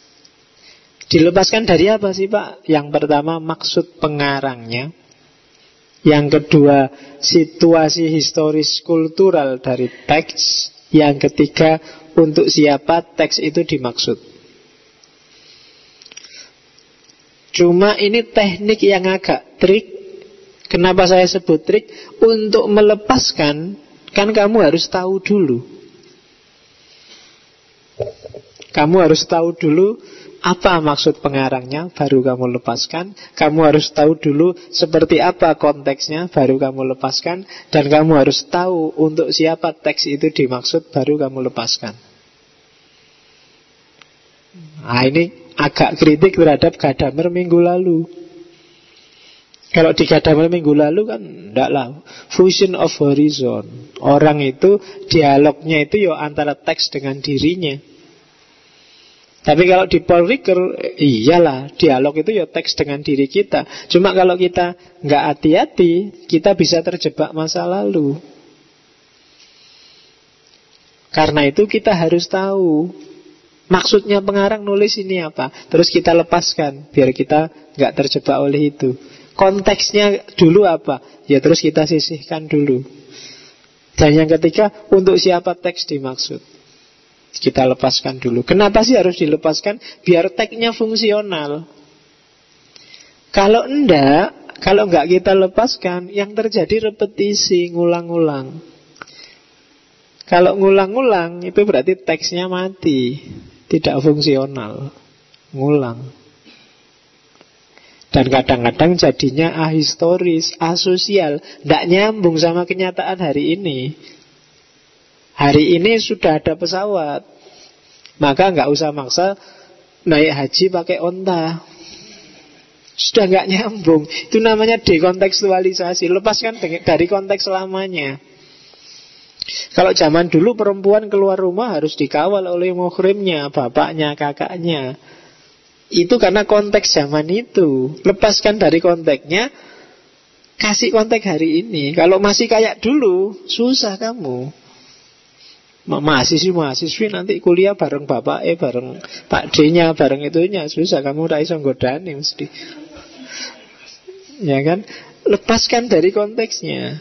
Dilepaskan dari apa sih Pak? Yang pertama maksud pengarangnya. Yang kedua situasi historis kultural dari teks. Yang ketiga untuk siapa teks itu dimaksud. Cuma ini teknik yang agak trik. Kenapa saya sebut trik? Untuk melepaskan, kan kamu harus tahu dulu. Kamu harus tahu dulu apa maksud pengarangnya, baru kamu lepaskan. Kamu harus tahu dulu seperti apa konteksnya, baru kamu lepaskan. Dan kamu harus tahu untuk siapa teks itu dimaksud, baru kamu lepaskan. Nah ini agak kritik terhadap Gadamer minggu lalu. Kalau di Gadamer minggu lalu kan enggak lah. Fusion of horizon. Orang itu dialognya itu ya antara teks dengan dirinya. Tapi kalau di Paul Ricoeur Iyalah dialog itu ya teks dengan diri kita. Cuma kalau kita nggak hati-hati Kita bisa terjebak masa lalu. Karena itu kita harus tahu Maksudnya pengarang nulis ini apa? Terus kita lepaskan biar kita nggak terjebak oleh itu. Konteksnya dulu apa? Ya terus kita sisihkan dulu. Dan yang ketiga, untuk siapa teks dimaksud? Kita lepaskan dulu. Kenapa sih harus dilepaskan? Biar teksnya fungsional. Kalau enggak, kalau enggak kita lepaskan, yang terjadi repetisi, ngulang-ngulang. Kalau ngulang-ngulang, itu berarti teksnya mati tidak fungsional, ngulang. Dan kadang-kadang jadinya ahistoris, asosial, tidak nyambung sama kenyataan hari ini. Hari ini sudah ada pesawat, maka nggak usah maksa naik haji pakai onta. Sudah nggak nyambung. Itu namanya dekontekstualisasi. Lepaskan dari konteks lamanya. Kalau zaman dulu perempuan keluar rumah harus dikawal oleh muhrimnya, bapaknya, kakaknya. Itu karena konteks zaman itu. Lepaskan dari konteksnya, kasih konteks hari ini. Kalau masih kayak dulu, susah kamu. Mahasiswi mahasiswi nanti kuliah bareng bapak eh bareng pak D-nya bareng itunya susah kamu rai godani mesti ya kan lepaskan dari konteksnya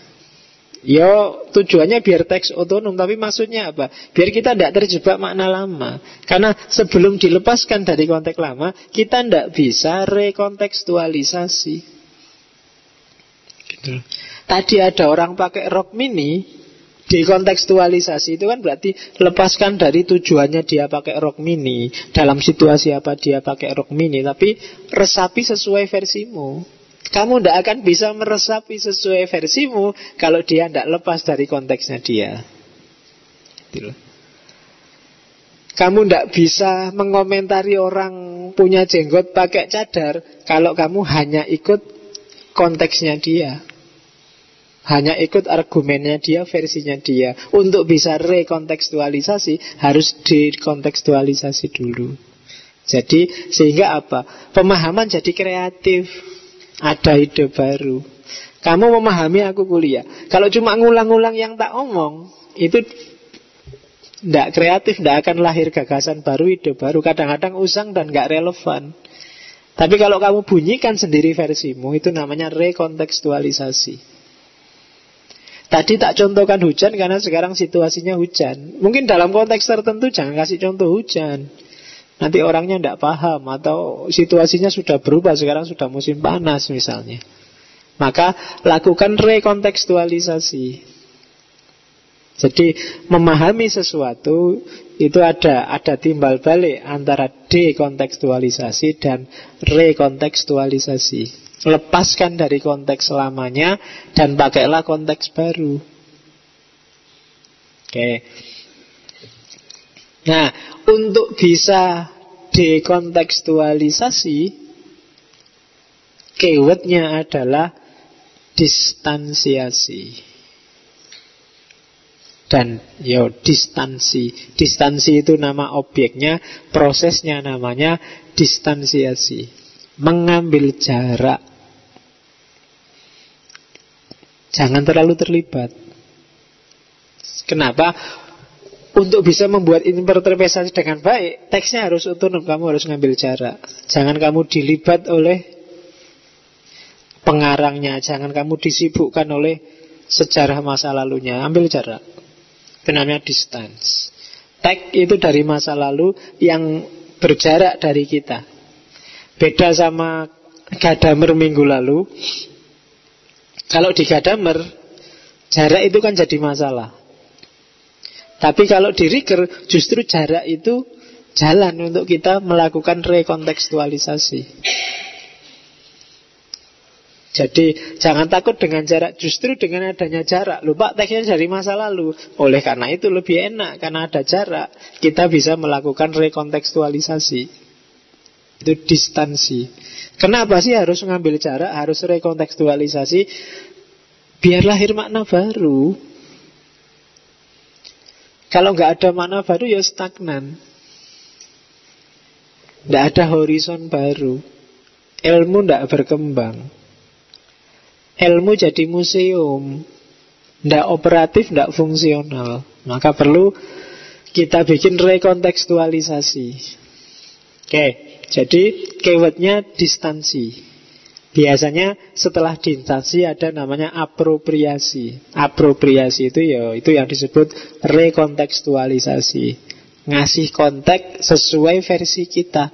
Ya tujuannya biar teks otonom Tapi maksudnya apa? Biar kita tidak terjebak makna lama Karena sebelum dilepaskan dari konteks lama Kita tidak bisa rekontekstualisasi gitu. Tadi ada orang pakai rok mini Dekontekstualisasi itu kan berarti Lepaskan dari tujuannya dia pakai rok mini Dalam situasi apa dia pakai rok mini Tapi resapi sesuai versimu kamu tidak akan bisa meresapi sesuai versimu kalau dia tidak lepas dari konteksnya dia. Gitu kamu tidak bisa mengomentari orang punya jenggot pakai cadar kalau kamu hanya ikut konteksnya dia. Hanya ikut argumennya dia, versinya dia. Untuk bisa rekontekstualisasi harus dikontekstualisasi dulu. Jadi sehingga apa? Pemahaman jadi kreatif. Ada ide baru. Kamu memahami aku kuliah. Kalau cuma ngulang-ngulang yang tak omong, itu tidak kreatif, tidak akan lahir gagasan baru, ide baru. Kadang-kadang usang dan nggak relevan. Tapi kalau kamu bunyikan sendiri versimu, itu namanya rekontekstualisasi. Tadi tak contohkan hujan karena sekarang situasinya hujan. Mungkin dalam konteks tertentu jangan kasih contoh hujan. Nanti orangnya tidak paham atau situasinya sudah berubah sekarang sudah musim panas misalnya. Maka lakukan rekontekstualisasi. Jadi memahami sesuatu itu ada ada timbal balik antara dekontekstualisasi dan rekontekstualisasi. Lepaskan dari konteks lamanya dan pakailah konteks baru. Oke. Nah, untuk bisa dekontekstualisasi, keywordnya adalah distansiasi. Dan yo distansi. Distansi itu nama objeknya, prosesnya namanya distansiasi. Mengambil jarak. Jangan terlalu terlibat. Kenapa? Untuk bisa membuat interpretasi dengan baik, teksnya harus otonom, kamu harus ngambil jarak. Jangan kamu dilibat oleh pengarangnya, jangan kamu disibukkan oleh sejarah masa lalunya, ambil jarak. Itu distance. Tag itu dari masa lalu yang berjarak dari kita. Beda sama Gadamer minggu lalu. Kalau di Gadamer, jarak itu kan jadi masalah. Tapi kalau di Riker justru jarak itu jalan untuk kita melakukan rekontekstualisasi. Jadi jangan takut dengan jarak Justru dengan adanya jarak. Lupa teksnya dari masa lalu. Oleh karena itu lebih enak Karena ada jarak Kita bisa melakukan rekontekstualisasi. Itu distansi. Kenapa sih harus mengambil jarak Harus rekontekstualisasi? Biar lahir makna baru kalau nggak ada makna baru ya stagnan. Tidak ada horizon baru. Ilmu tidak berkembang. Ilmu jadi museum. Tidak operatif, tidak fungsional. Maka perlu kita bikin rekontekstualisasi. Oke, jadi keywordnya distansi. Biasanya setelah distansi ada namanya apropriasi. Apropriasi itu ya itu yang disebut rekontekstualisasi. Ngasih konteks sesuai versi kita.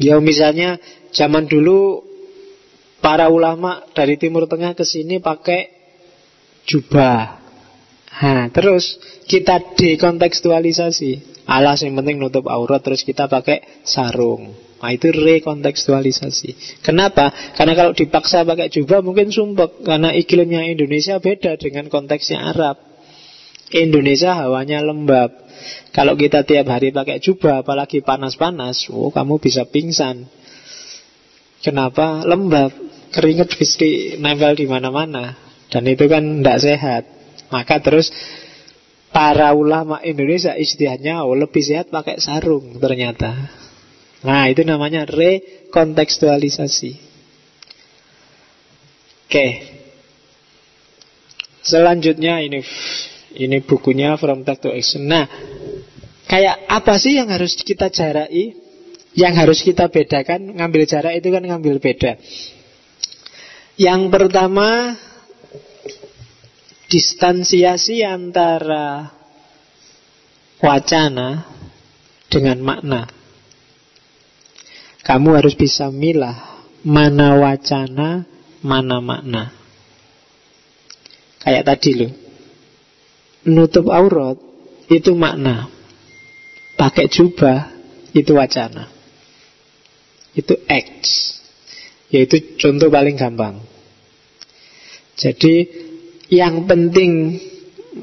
Ya misalnya zaman dulu para ulama dari Timur Tengah ke sini pakai jubah. Nah, terus kita dekontekstualisasi. Alas yang penting nutup aurat terus kita pakai sarung. Nah itu rekontekstualisasi. Kenapa? Karena kalau dipaksa pakai jubah mungkin sumpek. Karena iklimnya Indonesia beda dengan konteksnya Arab. Indonesia hawanya lembab. Kalau kita tiap hari pakai jubah Apalagi panas-panas Oh kamu bisa pingsan. Kenapa? Lembab. Keringet bisa nempel di mana-mana. Dan itu kan tidak sehat. Maka terus Para ulama Indonesia istilahnya oh, lebih sehat pakai sarung ternyata Nah, itu namanya rekontekstualisasi. Oke. Selanjutnya ini ini bukunya From Text to Action. Nah, kayak apa sih yang harus kita jarai? Yang harus kita bedakan, ngambil jarak itu kan ngambil beda. Yang pertama distansiasi antara wacana dengan makna. Kamu harus bisa milah mana wacana, mana makna. Kayak tadi loh. Nutup aurat itu makna. Pakai jubah itu wacana. Itu X. Yaitu contoh paling gampang. Jadi yang penting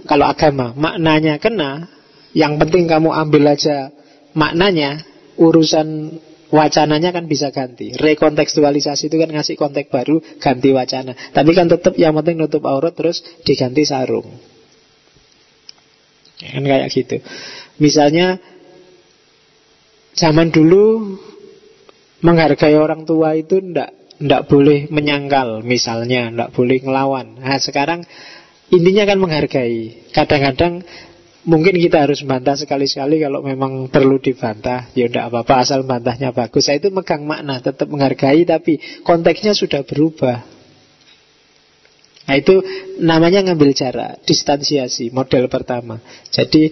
kalau agama maknanya kena, yang penting kamu ambil aja maknanya, urusan wacananya kan bisa ganti. Rekontekstualisasi itu kan ngasih konteks baru, ganti wacana. Tapi kan tetap yang penting nutup aurat terus diganti sarung. Kan kayak gitu. Misalnya zaman dulu menghargai orang tua itu ndak ndak boleh menyangkal misalnya, ndak boleh ngelawan. Nah, sekarang intinya kan menghargai. Kadang-kadang Mungkin kita harus bantah sekali-sekali kalau memang perlu dibantah. Ya tidak apa-apa asal bantahnya bagus. Saya itu megang makna, tetap menghargai tapi konteksnya sudah berubah. Nah itu namanya ngambil jarak, distansiasi, model pertama. Jadi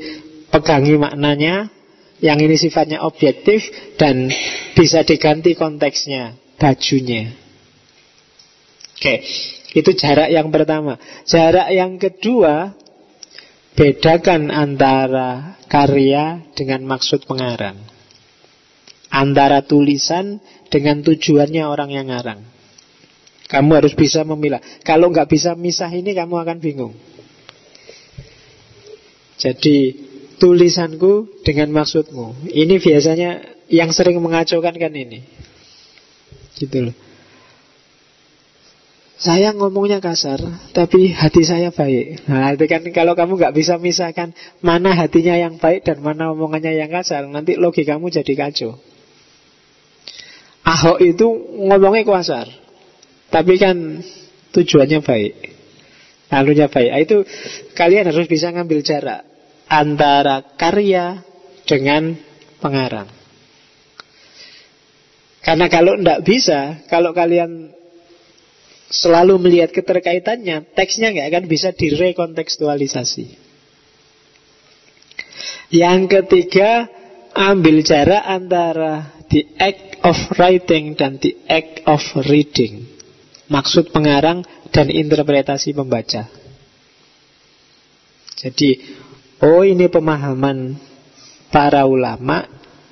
pegangi maknanya, yang ini sifatnya objektif dan bisa diganti konteksnya, bajunya. Oke, itu jarak yang pertama. Jarak yang kedua Bedakan antara karya dengan maksud pengarang Antara tulisan dengan tujuannya orang yang ngarang Kamu harus bisa memilah Kalau nggak bisa misah ini kamu akan bingung Jadi tulisanku dengan maksudmu. Ini biasanya yang sering mengacaukan kan ini. Gitu loh. Saya ngomongnya kasar, tapi hati saya baik. Nah, itu kan kalau kamu nggak bisa misahkan mana hatinya yang baik dan mana omongannya yang kasar, nanti logikamu jadi kacau. Ahok itu ngomongnya kasar, tapi kan tujuannya baik. Alunya baik. Nah, itu kalian harus bisa ngambil jarak antara karya dengan pengarang. Karena kalau tidak bisa, kalau kalian selalu melihat keterkaitannya, teksnya nggak akan bisa direkontekstualisasi. Yang ketiga, ambil jarak antara the act of writing dan the act of reading. Maksud pengarang dan interpretasi pembaca. Jadi, oh ini pemahaman para ulama,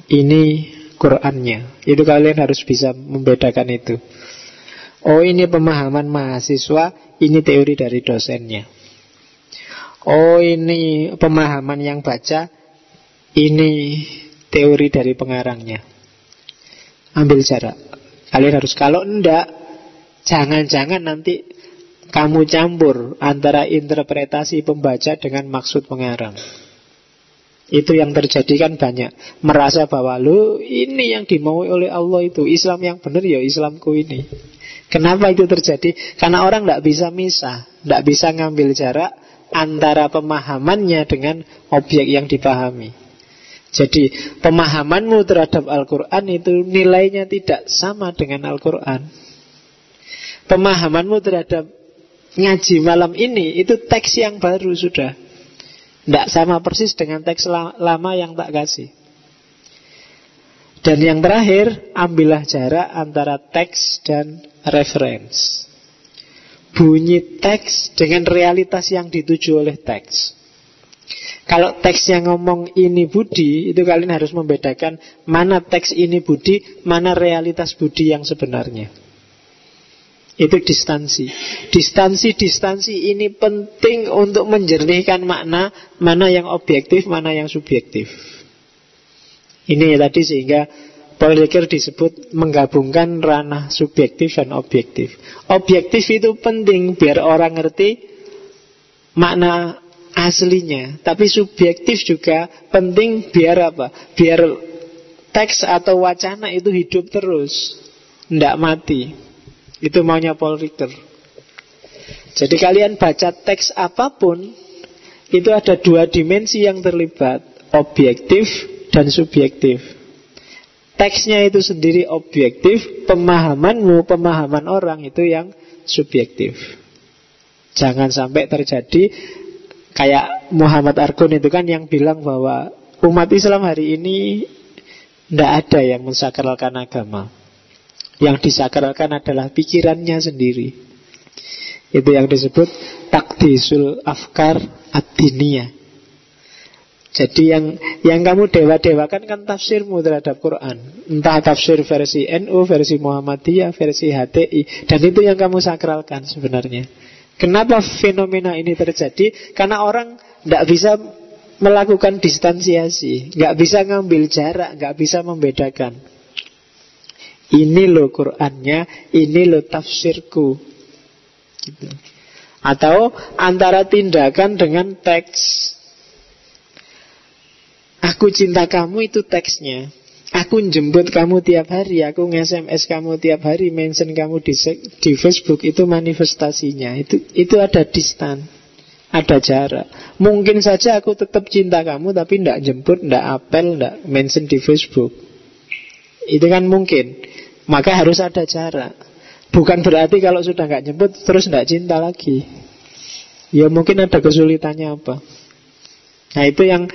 ini Qurannya. Itu kalian harus bisa membedakan itu. Oh ini pemahaman mahasiswa, ini teori dari dosennya. Oh ini pemahaman yang baca, ini teori dari pengarangnya. Ambil jarak. Kalian harus kalau enggak, jangan-jangan nanti kamu campur antara interpretasi pembaca dengan maksud pengarang. Itu yang terjadi kan banyak Merasa bahwa lu ini yang dimau oleh Allah itu Islam yang benar ya Islamku ini Kenapa itu terjadi? Karena orang tidak bisa misah, tidak bisa ngambil jarak antara pemahamannya dengan objek yang dipahami. Jadi pemahamanmu terhadap Al-Quran itu nilainya tidak sama dengan Al-Quran. Pemahamanmu terhadap ngaji malam ini itu teks yang baru sudah. Tidak sama persis dengan teks lama yang tak kasih. Dan yang terakhir, ambillah jarak antara teks dan reference. Bunyi teks dengan realitas yang dituju oleh teks. Kalau teks yang ngomong ini budi, itu kalian harus membedakan mana teks ini budi, mana realitas budi yang sebenarnya. Itu distansi. Distansi-distansi ini penting untuk menjernihkan makna, mana yang objektif, mana yang subjektif. Ini tadi sehingga Ricoeur disebut menggabungkan ranah subjektif dan objektif. Objektif itu penting biar orang ngerti makna aslinya. Tapi subjektif juga penting biar apa? Biar teks atau wacana itu hidup terus. Tidak mati. Itu maunya Paul Ricoeur. Jadi kalian baca teks apa pun, itu ada dua dimensi yang terlibat. Objektif dan subjektif. Teksnya itu sendiri objektif, pemahamanmu, pemahaman orang itu yang subjektif. Jangan sampai terjadi kayak Muhammad Argun itu kan yang bilang bahwa umat Islam hari ini tidak ada yang mensakralkan agama. Yang disakralkan adalah pikirannya sendiri. Itu yang disebut takdisul afkar ad-diniyah. Jadi yang yang kamu dewa-dewakan kan tafsirmu terhadap Quran. Entah tafsir versi NU, versi Muhammadiyah, versi HTI. Dan itu yang kamu sakralkan sebenarnya. Kenapa fenomena ini terjadi? Karena orang tidak bisa melakukan distansiasi. Nggak bisa ngambil jarak, nggak bisa membedakan. Ini loh Qurannya, ini loh tafsirku. Gitu. Atau antara tindakan dengan teks. Aku cinta kamu itu teksnya. Aku jemput kamu tiap hari Aku nge-SMS kamu tiap hari Mention kamu di, di Facebook Itu manifestasinya. Itu itu ada distan Ada jarak. Mungkin saja aku tetap cinta kamu Tapi tidak jemput, tidak apel, tidak mention di Facebook Itu kan mungkin. Maka harus ada jarak Bukan berarti kalau sudah nggak jemput Terus tidak cinta lagi. Ya mungkin ada kesulitannya apa. Nah itu yang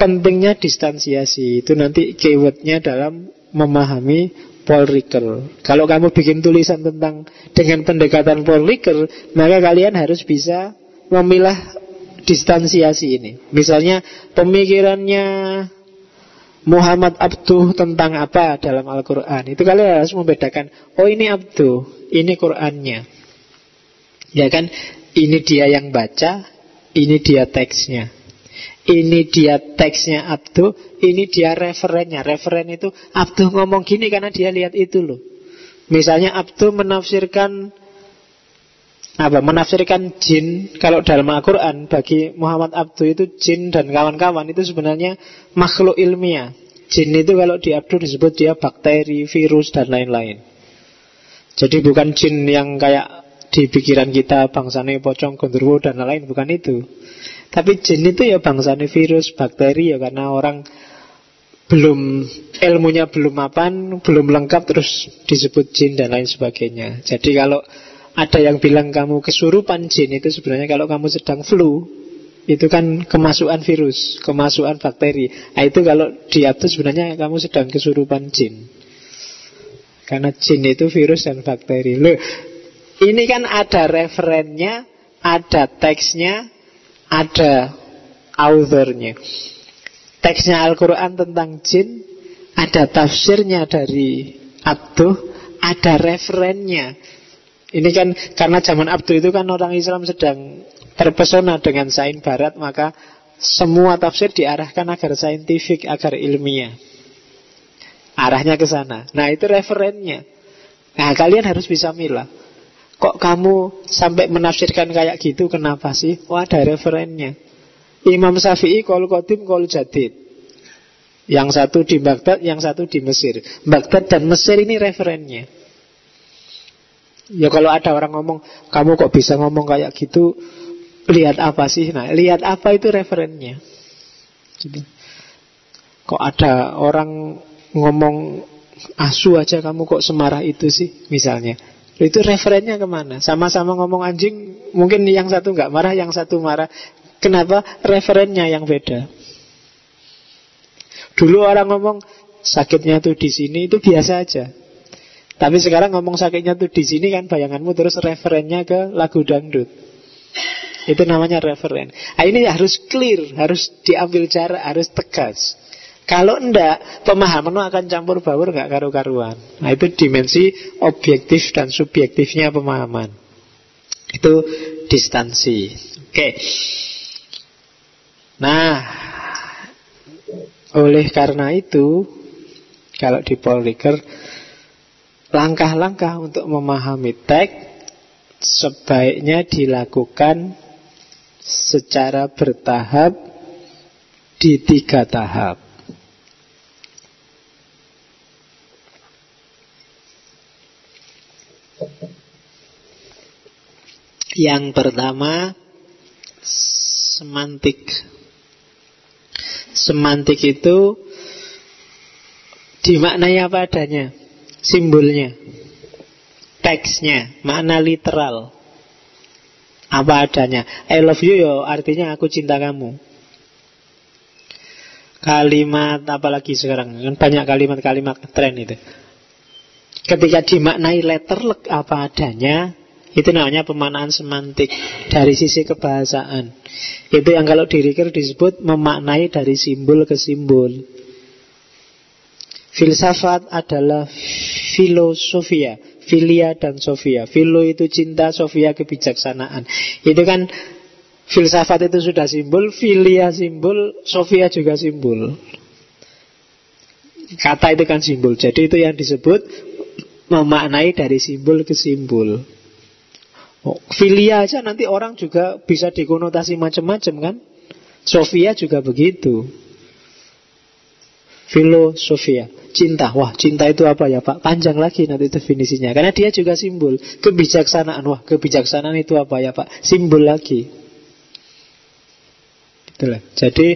pentingnya distansiasi. Itu nanti keywordnya dalam memahami Paul Ricoeur. Kalau kamu bikin tulisan tentang dengan pendekatan Paul Ricoeur, maka kalian harus bisa memilah distansiasi ini. Misalnya pemikirannya Muhammad Abduh tentang apa dalam Al-Quran Itu kalian harus membedakan Oh ini Abduh, ini Qurannya Ya kan, ini dia yang baca Ini dia teksnya Ini dia teksnya Abduh, ini dia referennya. Referen itu Abduh ngomong gini karena dia lihat itu loh. Misalnya Abduh menafsirkan apa? Menafsirkan jin kalau dalam Al-Quran bagi Muhammad Abduh itu jin dan kawan-kawan itu sebenarnya makhluk ilmiah. Jin itu kalau di Abduh disebut dia bakteri, virus dan lain-lain. Jadi bukan jin yang kayak di pikiran kita bangsanya pocong, gondorwo dan lain-lain bukan itu. Tapi jin itu ya bangsanya virus, bakteri ya karena orang belum ilmunya belum mapan, belum lengkap terus disebut jin dan lain sebagainya. Jadi kalau ada yang bilang kamu kesurupan jin itu sebenarnya kalau kamu sedang flu itu kan kemasukan virus, kemasukan bakteri. Nah, itu kalau dia itu sebenarnya kamu sedang kesurupan jin. Karena jin itu virus dan bakteri. Loh, ini kan ada referennya, ada teksnya, ada authornya. Teksnya Al-Quran tentang jin, ada tafsirnya dari Abduh, ada referennya. Ini kan karena zaman Abduh itu kan orang Islam sedang terpesona dengan sains barat, maka semua tafsir diarahkan agar saintifik, agar ilmiah. Arahnya ke sana. Nah, itu referennya. Nah, kalian harus bisa milah. Kok kamu sampai menafsirkan kayak gitu Kenapa sih? Oh ada referennya Imam Syafi'i kol kodim kol jadid Yang satu di Baghdad Yang satu di Mesir Baghdad dan Mesir ini referennya Ya kalau ada orang ngomong Kamu kok bisa ngomong kayak gitu Lihat apa sih? Nah lihat apa itu referennya Kok ada orang ngomong asu aja kamu kok semarah itu sih misalnya itu referennya ke mana? Sama-sama ngomong anjing, mungkin yang satu nggak marah, yang satu marah. Kenapa? Referennya yang beda. Dulu orang ngomong sakitnya tuh di sini itu biasa aja. Tapi sekarang ngomong sakitnya tuh di sini kan bayanganmu terus referennya ke lagu dangdut. Itu namanya referen. Nah, ini harus clear, harus diambil jarak, harus tegas. Kalau enggak, pemahaman akan campur baur enggak karu-karuan. Nah, itu dimensi objektif dan subjektifnya pemahaman. Itu distansi. Oke. Nah, oleh karena itu, kalau di Paul Ricoeur, langkah-langkah untuk memahami teks sebaiknya dilakukan secara bertahap di tiga tahap. Yang pertama semantik. Semantik itu dimaknai apa adanya? Simbolnya, teksnya, makna literal. Apa adanya? I love you yo artinya aku cinta kamu. Kalimat apalagi sekarang kan banyak kalimat-kalimat tren itu. Ketika dimaknai letterlek apa adanya, itu namanya pemanaan semantik dari sisi kebahasaan. Itu yang kalau dirikir disebut memaknai dari simbol ke simbol. Filsafat adalah filosofia, filia dan sofia. Filo itu cinta, sofia kebijaksanaan. Itu kan filsafat itu sudah simbol, filia simbol, sofia juga simbol. Kata itu kan simbol. Jadi itu yang disebut memaknai dari simbol ke simbol. Oh, filia aja nanti orang juga bisa dikonotasi macam-macam kan? Sofia juga begitu. Filosofia, cinta. Wah, cinta itu apa ya Pak? Panjang lagi nanti definisinya. Karena dia juga simbol. Kebijaksanaan. Wah, kebijaksanaan itu apa ya Pak? Simbol lagi. Itulah. Jadi,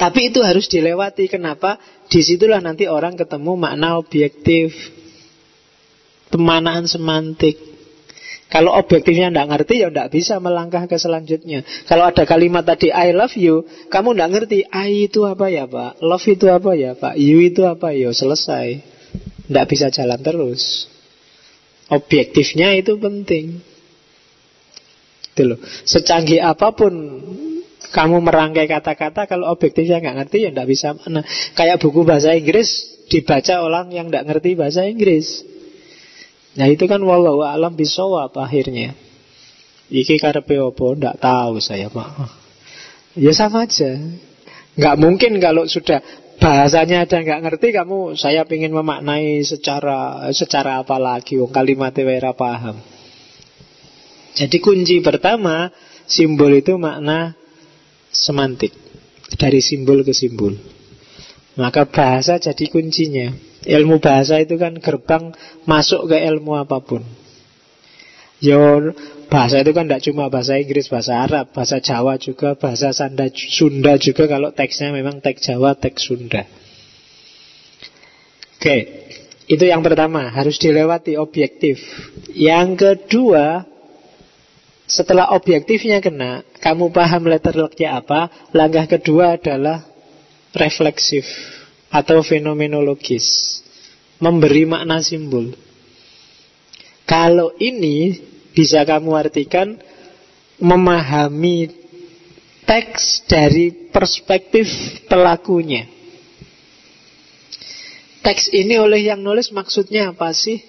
tapi itu harus dilewati. Kenapa? Di situlah nanti orang ketemu makna objektif. Pemanaan semantik. Kalau objektifnya tidak ngerti ya tidak bisa melangkah ke selanjutnya. Kalau ada kalimat tadi I love you, kamu tidak ngerti I itu apa ya pak, love itu apa ya pak, you itu apa ya selesai. Tidak bisa jalan terus. Objektifnya itu penting. Itu loh. Secanggih apa pun kamu merangkai kata-kata, kalau objektifnya nggak ngerti ya tidak bisa mana. Kayak buku bahasa Inggris dibaca orang yang tidak ngerti bahasa Inggris. Nah itu kan wallahu alam bisawab akhirnya. Iki karepe apa? Ndak tahu saya, Pak. Ya sama aja. Nggak mungkin kalau sudah bahasanya ada nggak ngerti kamu saya ingin memaknai secara secara apa lagi wong kalimatnya wera paham. Jadi kunci pertama simbol itu makna semantik dari simbol ke simbol. Maka bahasa jadi kuncinya. Ilmu bahasa itu kan gerbang masuk ke ilmu apa pun. Yo bahasa itu kan tidak cuma bahasa Inggris, bahasa Arab, bahasa Jawa juga, bahasa Sanda, Sunda juga kalau teksnya memang teks Jawa, teks Sunda. Oke, itu yang pertama harus dilewati objektif. Yang kedua, setelah objektifnya kena, kamu paham letter lucknya apa, langkah kedua adalah refleksif atau fenomenologis, memberi makna simbol. Kalau ini bisa kamu artikan memahami teks dari perspektif pelakunya. Teks ini oleh yang nulis maksudnya apa sih?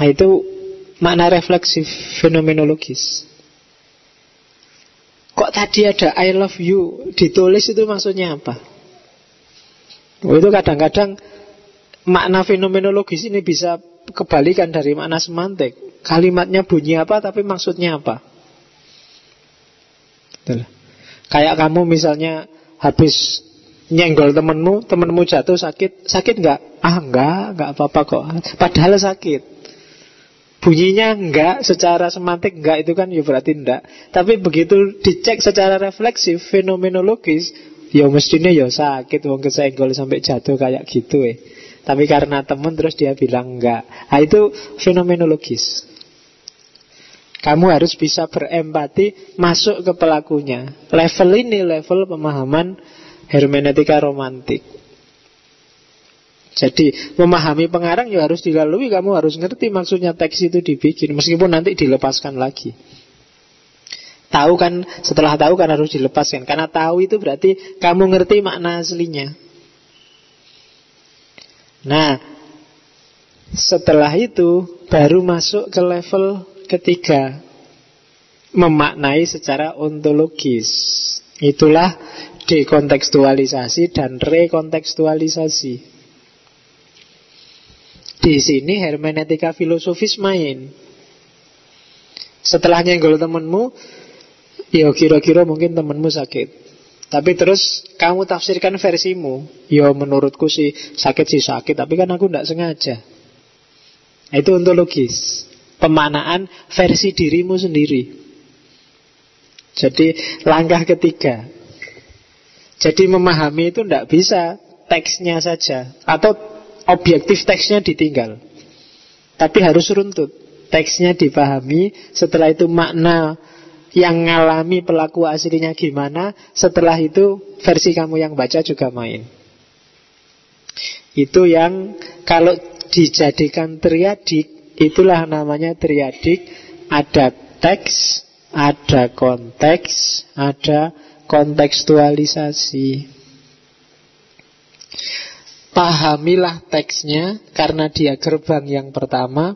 Nah, itu makna refleksif fenomenologis. Kok tadi ada I love you ditulis itu maksudnya apa? Oh, itu kadang-kadang makna fenomenologis ini bisa kebalikan dari makna semantik. Kalimatnya bunyi apa tapi maksudnya apa? Kayak kamu misalnya habis nyenggol temenmu, temenmu jatuh sakit, sakit nggak? Ah nggak, nggak apa-apa kok. Padahal sakit. Bunyinya enggak, secara semantik enggak itu kan ya berarti enggak. Tapi begitu dicek secara refleksif, fenomenologis, ya mestinya ya sakit, wong kesenggol sampai jatuh kayak gitu eh. Tapi karena teman terus dia bilang enggak. Nah, itu fenomenologis. Kamu harus bisa berempati masuk ke pelakunya. Level ini level pemahaman hermeneutika romantik. Jadi memahami pengarang ya harus dilalui Kamu harus ngerti maksudnya teks itu dibikin Meskipun nanti dilepaskan lagi Tahu kan Setelah tahu kan harus dilepaskan Karena tahu itu berarti kamu ngerti makna aslinya Nah, setelah itu baru masuk ke level ketiga, memaknai secara ontologis. Itulah dekontekstualisasi dan rekontekstualisasi. Di sini hermeneutika filosofis main. Setelah nyenggol temenmu, ya kira-kira mungkin temenmu sakit. Tapi terus kamu tafsirkan versimu. Ya menurutku sih sakit sih sakit Tapi kan aku tidak sengaja. Itu ontologis Pemanaan versi dirimu sendiri. Jadi langkah ketiga. Jadi memahami itu tidak bisa Teksnya saja. Atau objektif teksnya ditinggal Tapi harus runtut Teksnya dipahami Setelah itu makna yang ngalami pelaku aslinya gimana, setelah itu versi kamu yang baca juga main. Itu yang kalau dijadikan triadik, itulah namanya triadik, ada teks, ada konteks, ada kontekstualisasi. Pahamilah teksnya karena dia gerbang yang pertama,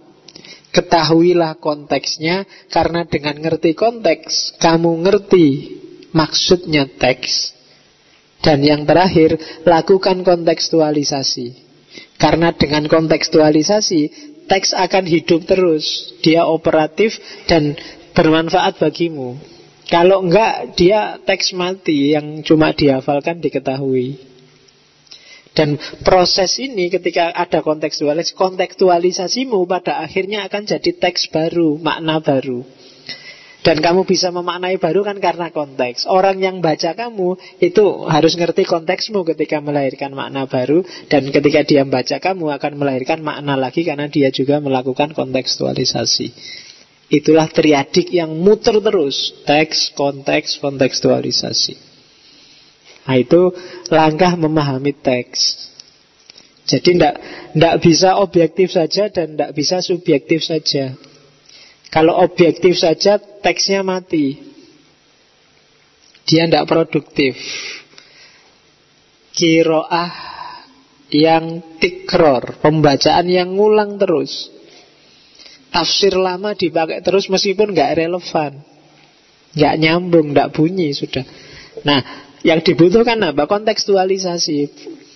Ketahuilah konteksnya Karena dengan ngerti konteks Kamu ngerti maksudnya teks. Dan yang terakhir Lakukan kontekstualisasi. Karena dengan kontekstualisasi Teks akan hidup terus. Dia operatif dan bermanfaat bagimu. Kalau enggak dia teks mati Yang cuma dihafalkan diketahui dan proses ini ketika ada kontekstualis, kontekstualisasimu pada akhirnya akan jadi teks baru, makna baru. Dan kamu bisa memaknai baru kan karena konteks. Orang yang baca kamu itu harus ngerti konteksmu ketika melahirkan makna baru. Dan ketika dia membaca kamu akan melahirkan makna lagi karena dia juga melakukan kontekstualisasi. Itulah triadik yang muter terus. Teks, konteks, kontekstualisasi. Nah itu langkah memahami teks. Jadi tidak bisa objektif saja dan tidak bisa subjektif saja. Kalau objektif saja teksnya mati. Dia tidak produktif. Kiroah yang tikror, pembacaan yang ngulang terus. Tafsir lama dipakai terus meskipun nggak relevan. Nggak nyambung, nggak bunyi sudah. Nah, yang dibutuhkan apa? Kontekstualisasi.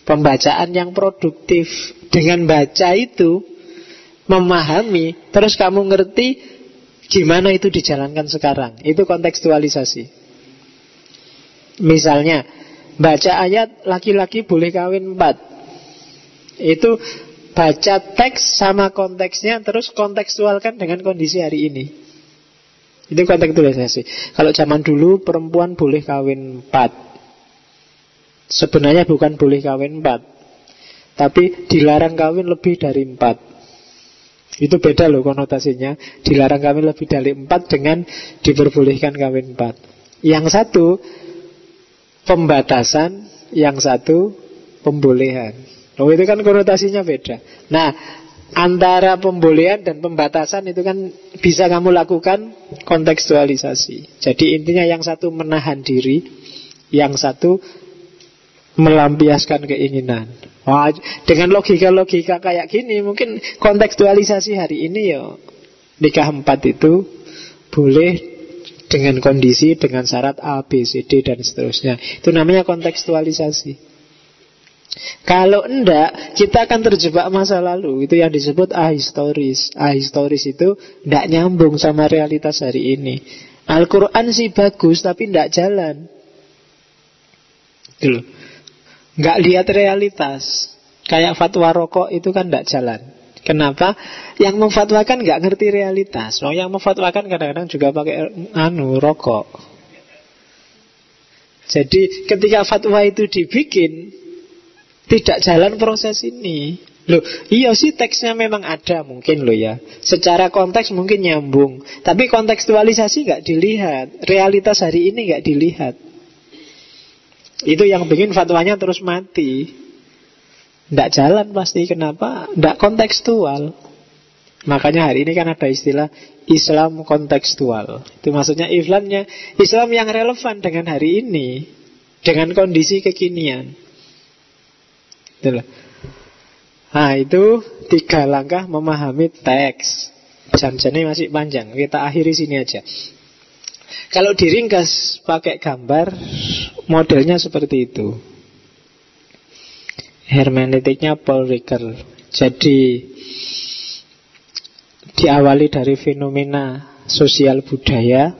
Pembacaan yang produktif. Dengan baca itu, memahami, terus kamu ngerti gimana itu dijalankan sekarang. Itu kontekstualisasi. Misalnya, baca ayat laki-laki boleh kawin empat. Itu baca teks sama konteksnya, terus kontekstualkan dengan kondisi hari ini. Itu kontekstualisasi. Kalau zaman dulu perempuan boleh kawin empat. Sebenarnya bukan boleh kawin empat. Tapi dilarang kawin lebih dari empat. Itu beda loh konotasinya. Dilarang kawin lebih dari empat dengan diperbolehkan kawin empat. Yang satu pembatasan, yang satu pembolehan. Oh itu kan konotasinya beda. Nah Antara pembolehan dan pembatasan itu kan bisa kamu lakukan kontekstualisasi. Jadi intinya yang satu menahan diri, yang satu melampiaskan keinginan. Wah, dengan logika-logika kayak gini mungkin kontekstualisasi hari ini ya nikah empat itu boleh dengan kondisi, dengan syarat A, B, C, D dan seterusnya. Itu namanya kontekstualisasi. Kalau enggak, kita akan terjebak masa lalu. Itu yang disebut ahistoris. Ahistoris itu enggak nyambung sama realitas hari ini. Al-Quran sih bagus, tapi enggak jalan. Gitu Enggak lihat realitas. Kayak fatwa rokok itu kan enggak jalan. Kenapa? Yang memfatwakan nggak ngerti realitas. Oh, yang memfatwakan kadang-kadang juga pakai anu rokok. Jadi ketika fatwa itu dibikin, tidak jalan proses ini. Loh, iya sih teksnya memang ada mungkin loh ya. Secara konteks mungkin nyambung. Tapi kontekstualisasi nggak dilihat. Realitas hari ini nggak dilihat. Itu yang bikin fatwanya terus mati. Nggak jalan pasti. Kenapa? Nggak kontekstual. Makanya hari ini kan ada istilah Islam kontekstual. Itu maksudnya Islamnya Islam yang relevan dengan hari ini, dengan kondisi kekinian. Itulah. Nah itu tiga langkah memahami teks. Jam-jamnya masih panjang. Kita akhiri sini aja. Kalau diringkas pakai gambar, modelnya seperti itu. Hermeneutiknya Paul Ricoeur. Jadi diawali dari fenomena sosial budaya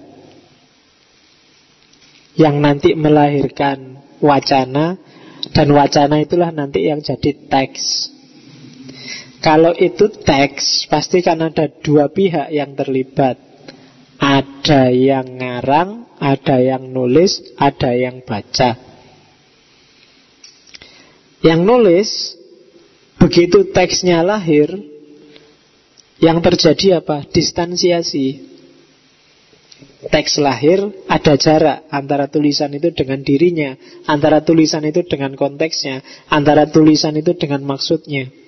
yang nanti melahirkan wacana dan wacana itulah nanti yang jadi teks. Kalau itu teks, pasti kan ada dua pihak yang terlibat. Ada yang ngarang, ada yang nulis, ada yang baca. Yang nulis, begitu teksnya lahir, yang terjadi apa? Distansiasi teks lahir ada jarak antara tulisan itu dengan dirinya, antara tulisan itu dengan konteksnya, antara tulisan itu dengan maksudnya.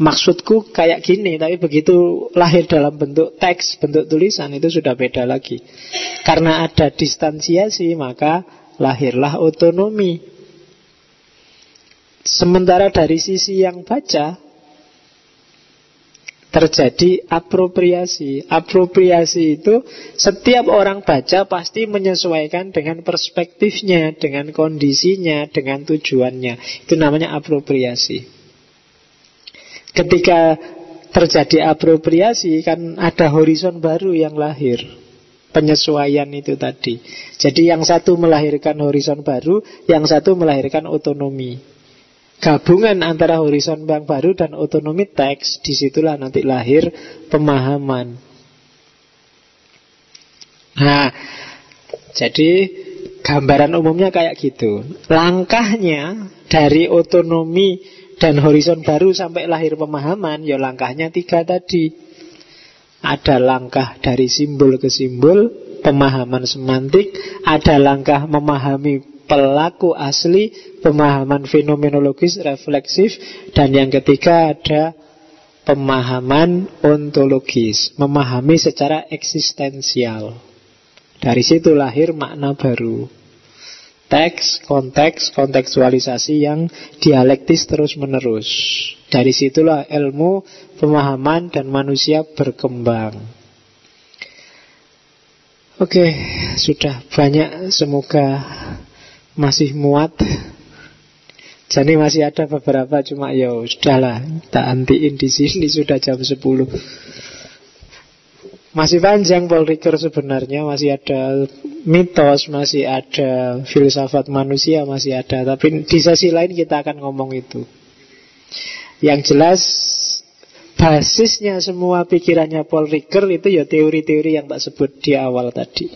Maksudku kayak gini, tapi begitu lahir dalam bentuk teks, bentuk tulisan itu sudah beda lagi. Karena ada distansiasi, maka lahirlah otonomi. Sementara dari sisi yang baca, terjadi apropriasi. Apropriasi itu setiap orang baca pasti menyesuaikan dengan perspektifnya, dengan kondisinya, dengan tujuannya. Itu namanya apropriasi. Ketika terjadi apropriasi kan ada horizon baru yang lahir. Penyesuaian itu tadi. Jadi yang satu melahirkan horizon baru, yang satu melahirkan otonomi gabungan antara horizon bank baru dan otonomi teks, di situlah nanti lahir pemahaman. Nah, jadi gambaran umumnya kayak gitu. Langkahnya dari otonomi dan horizon baru sampai lahir pemahaman, ya langkahnya tiga tadi. Ada langkah dari simbol ke simbol, pemahaman semantik, ada langkah memahami pelaku asli, pemahaman fenomenologis refleksif, dan yang ketiga ada pemahaman ontologis, memahami secara eksistensial. Dari situ lahir makna baru. Teks, konteks, kontekstualisasi yang dialektis terus-menerus. Dari situlah ilmu, pemahaman, dan manusia berkembang. Oke, sudah banyak. Semoga masih muat. Jadi masih ada beberapa cuma ya sudahlah tak antiin di sini sudah jam 10. Masih panjang Paul Ricoeur sebenarnya masih ada mitos, masih ada filsafat manusia masih ada, tapi di sisi lain kita akan ngomong itu. Yang jelas basisnya semua pikirannya Paul Ricoeur itu ya teori-teori yang tak sebut di awal tadi.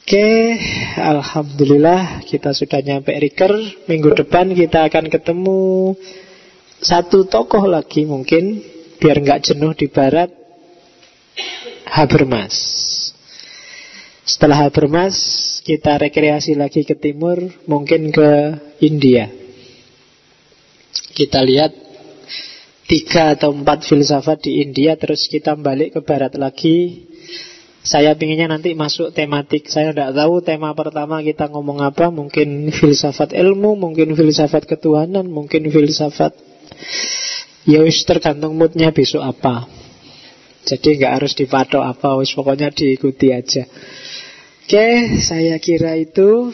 Oke, Alhamdulillah kita sudah nyampe Riker Minggu depan kita akan ketemu satu tokoh lagi mungkin Biar nggak jenuh di barat Habermas. Setelah Habermas kita rekreasi lagi ke timur Mungkin ke India. Kita lihat tiga atau empat filsafat di India Terus kita balik ke barat lagi. Saya pinginnya nanti masuk tematik. Saya tidak tahu tema pertama kita ngomong apa. Mungkin filsafat ilmu Mungkin filsafat ketuhanan Mungkin filsafat Ya tergantung moodnya besok apa Jadi nggak harus dipatok apa Wis pokoknya diikuti aja. Oke saya kira itu.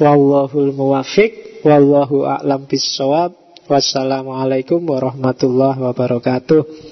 Wallahul muwafiq Wallahu a'lam bisawab Wassalamualaikum warahmatullahi wabarakatuh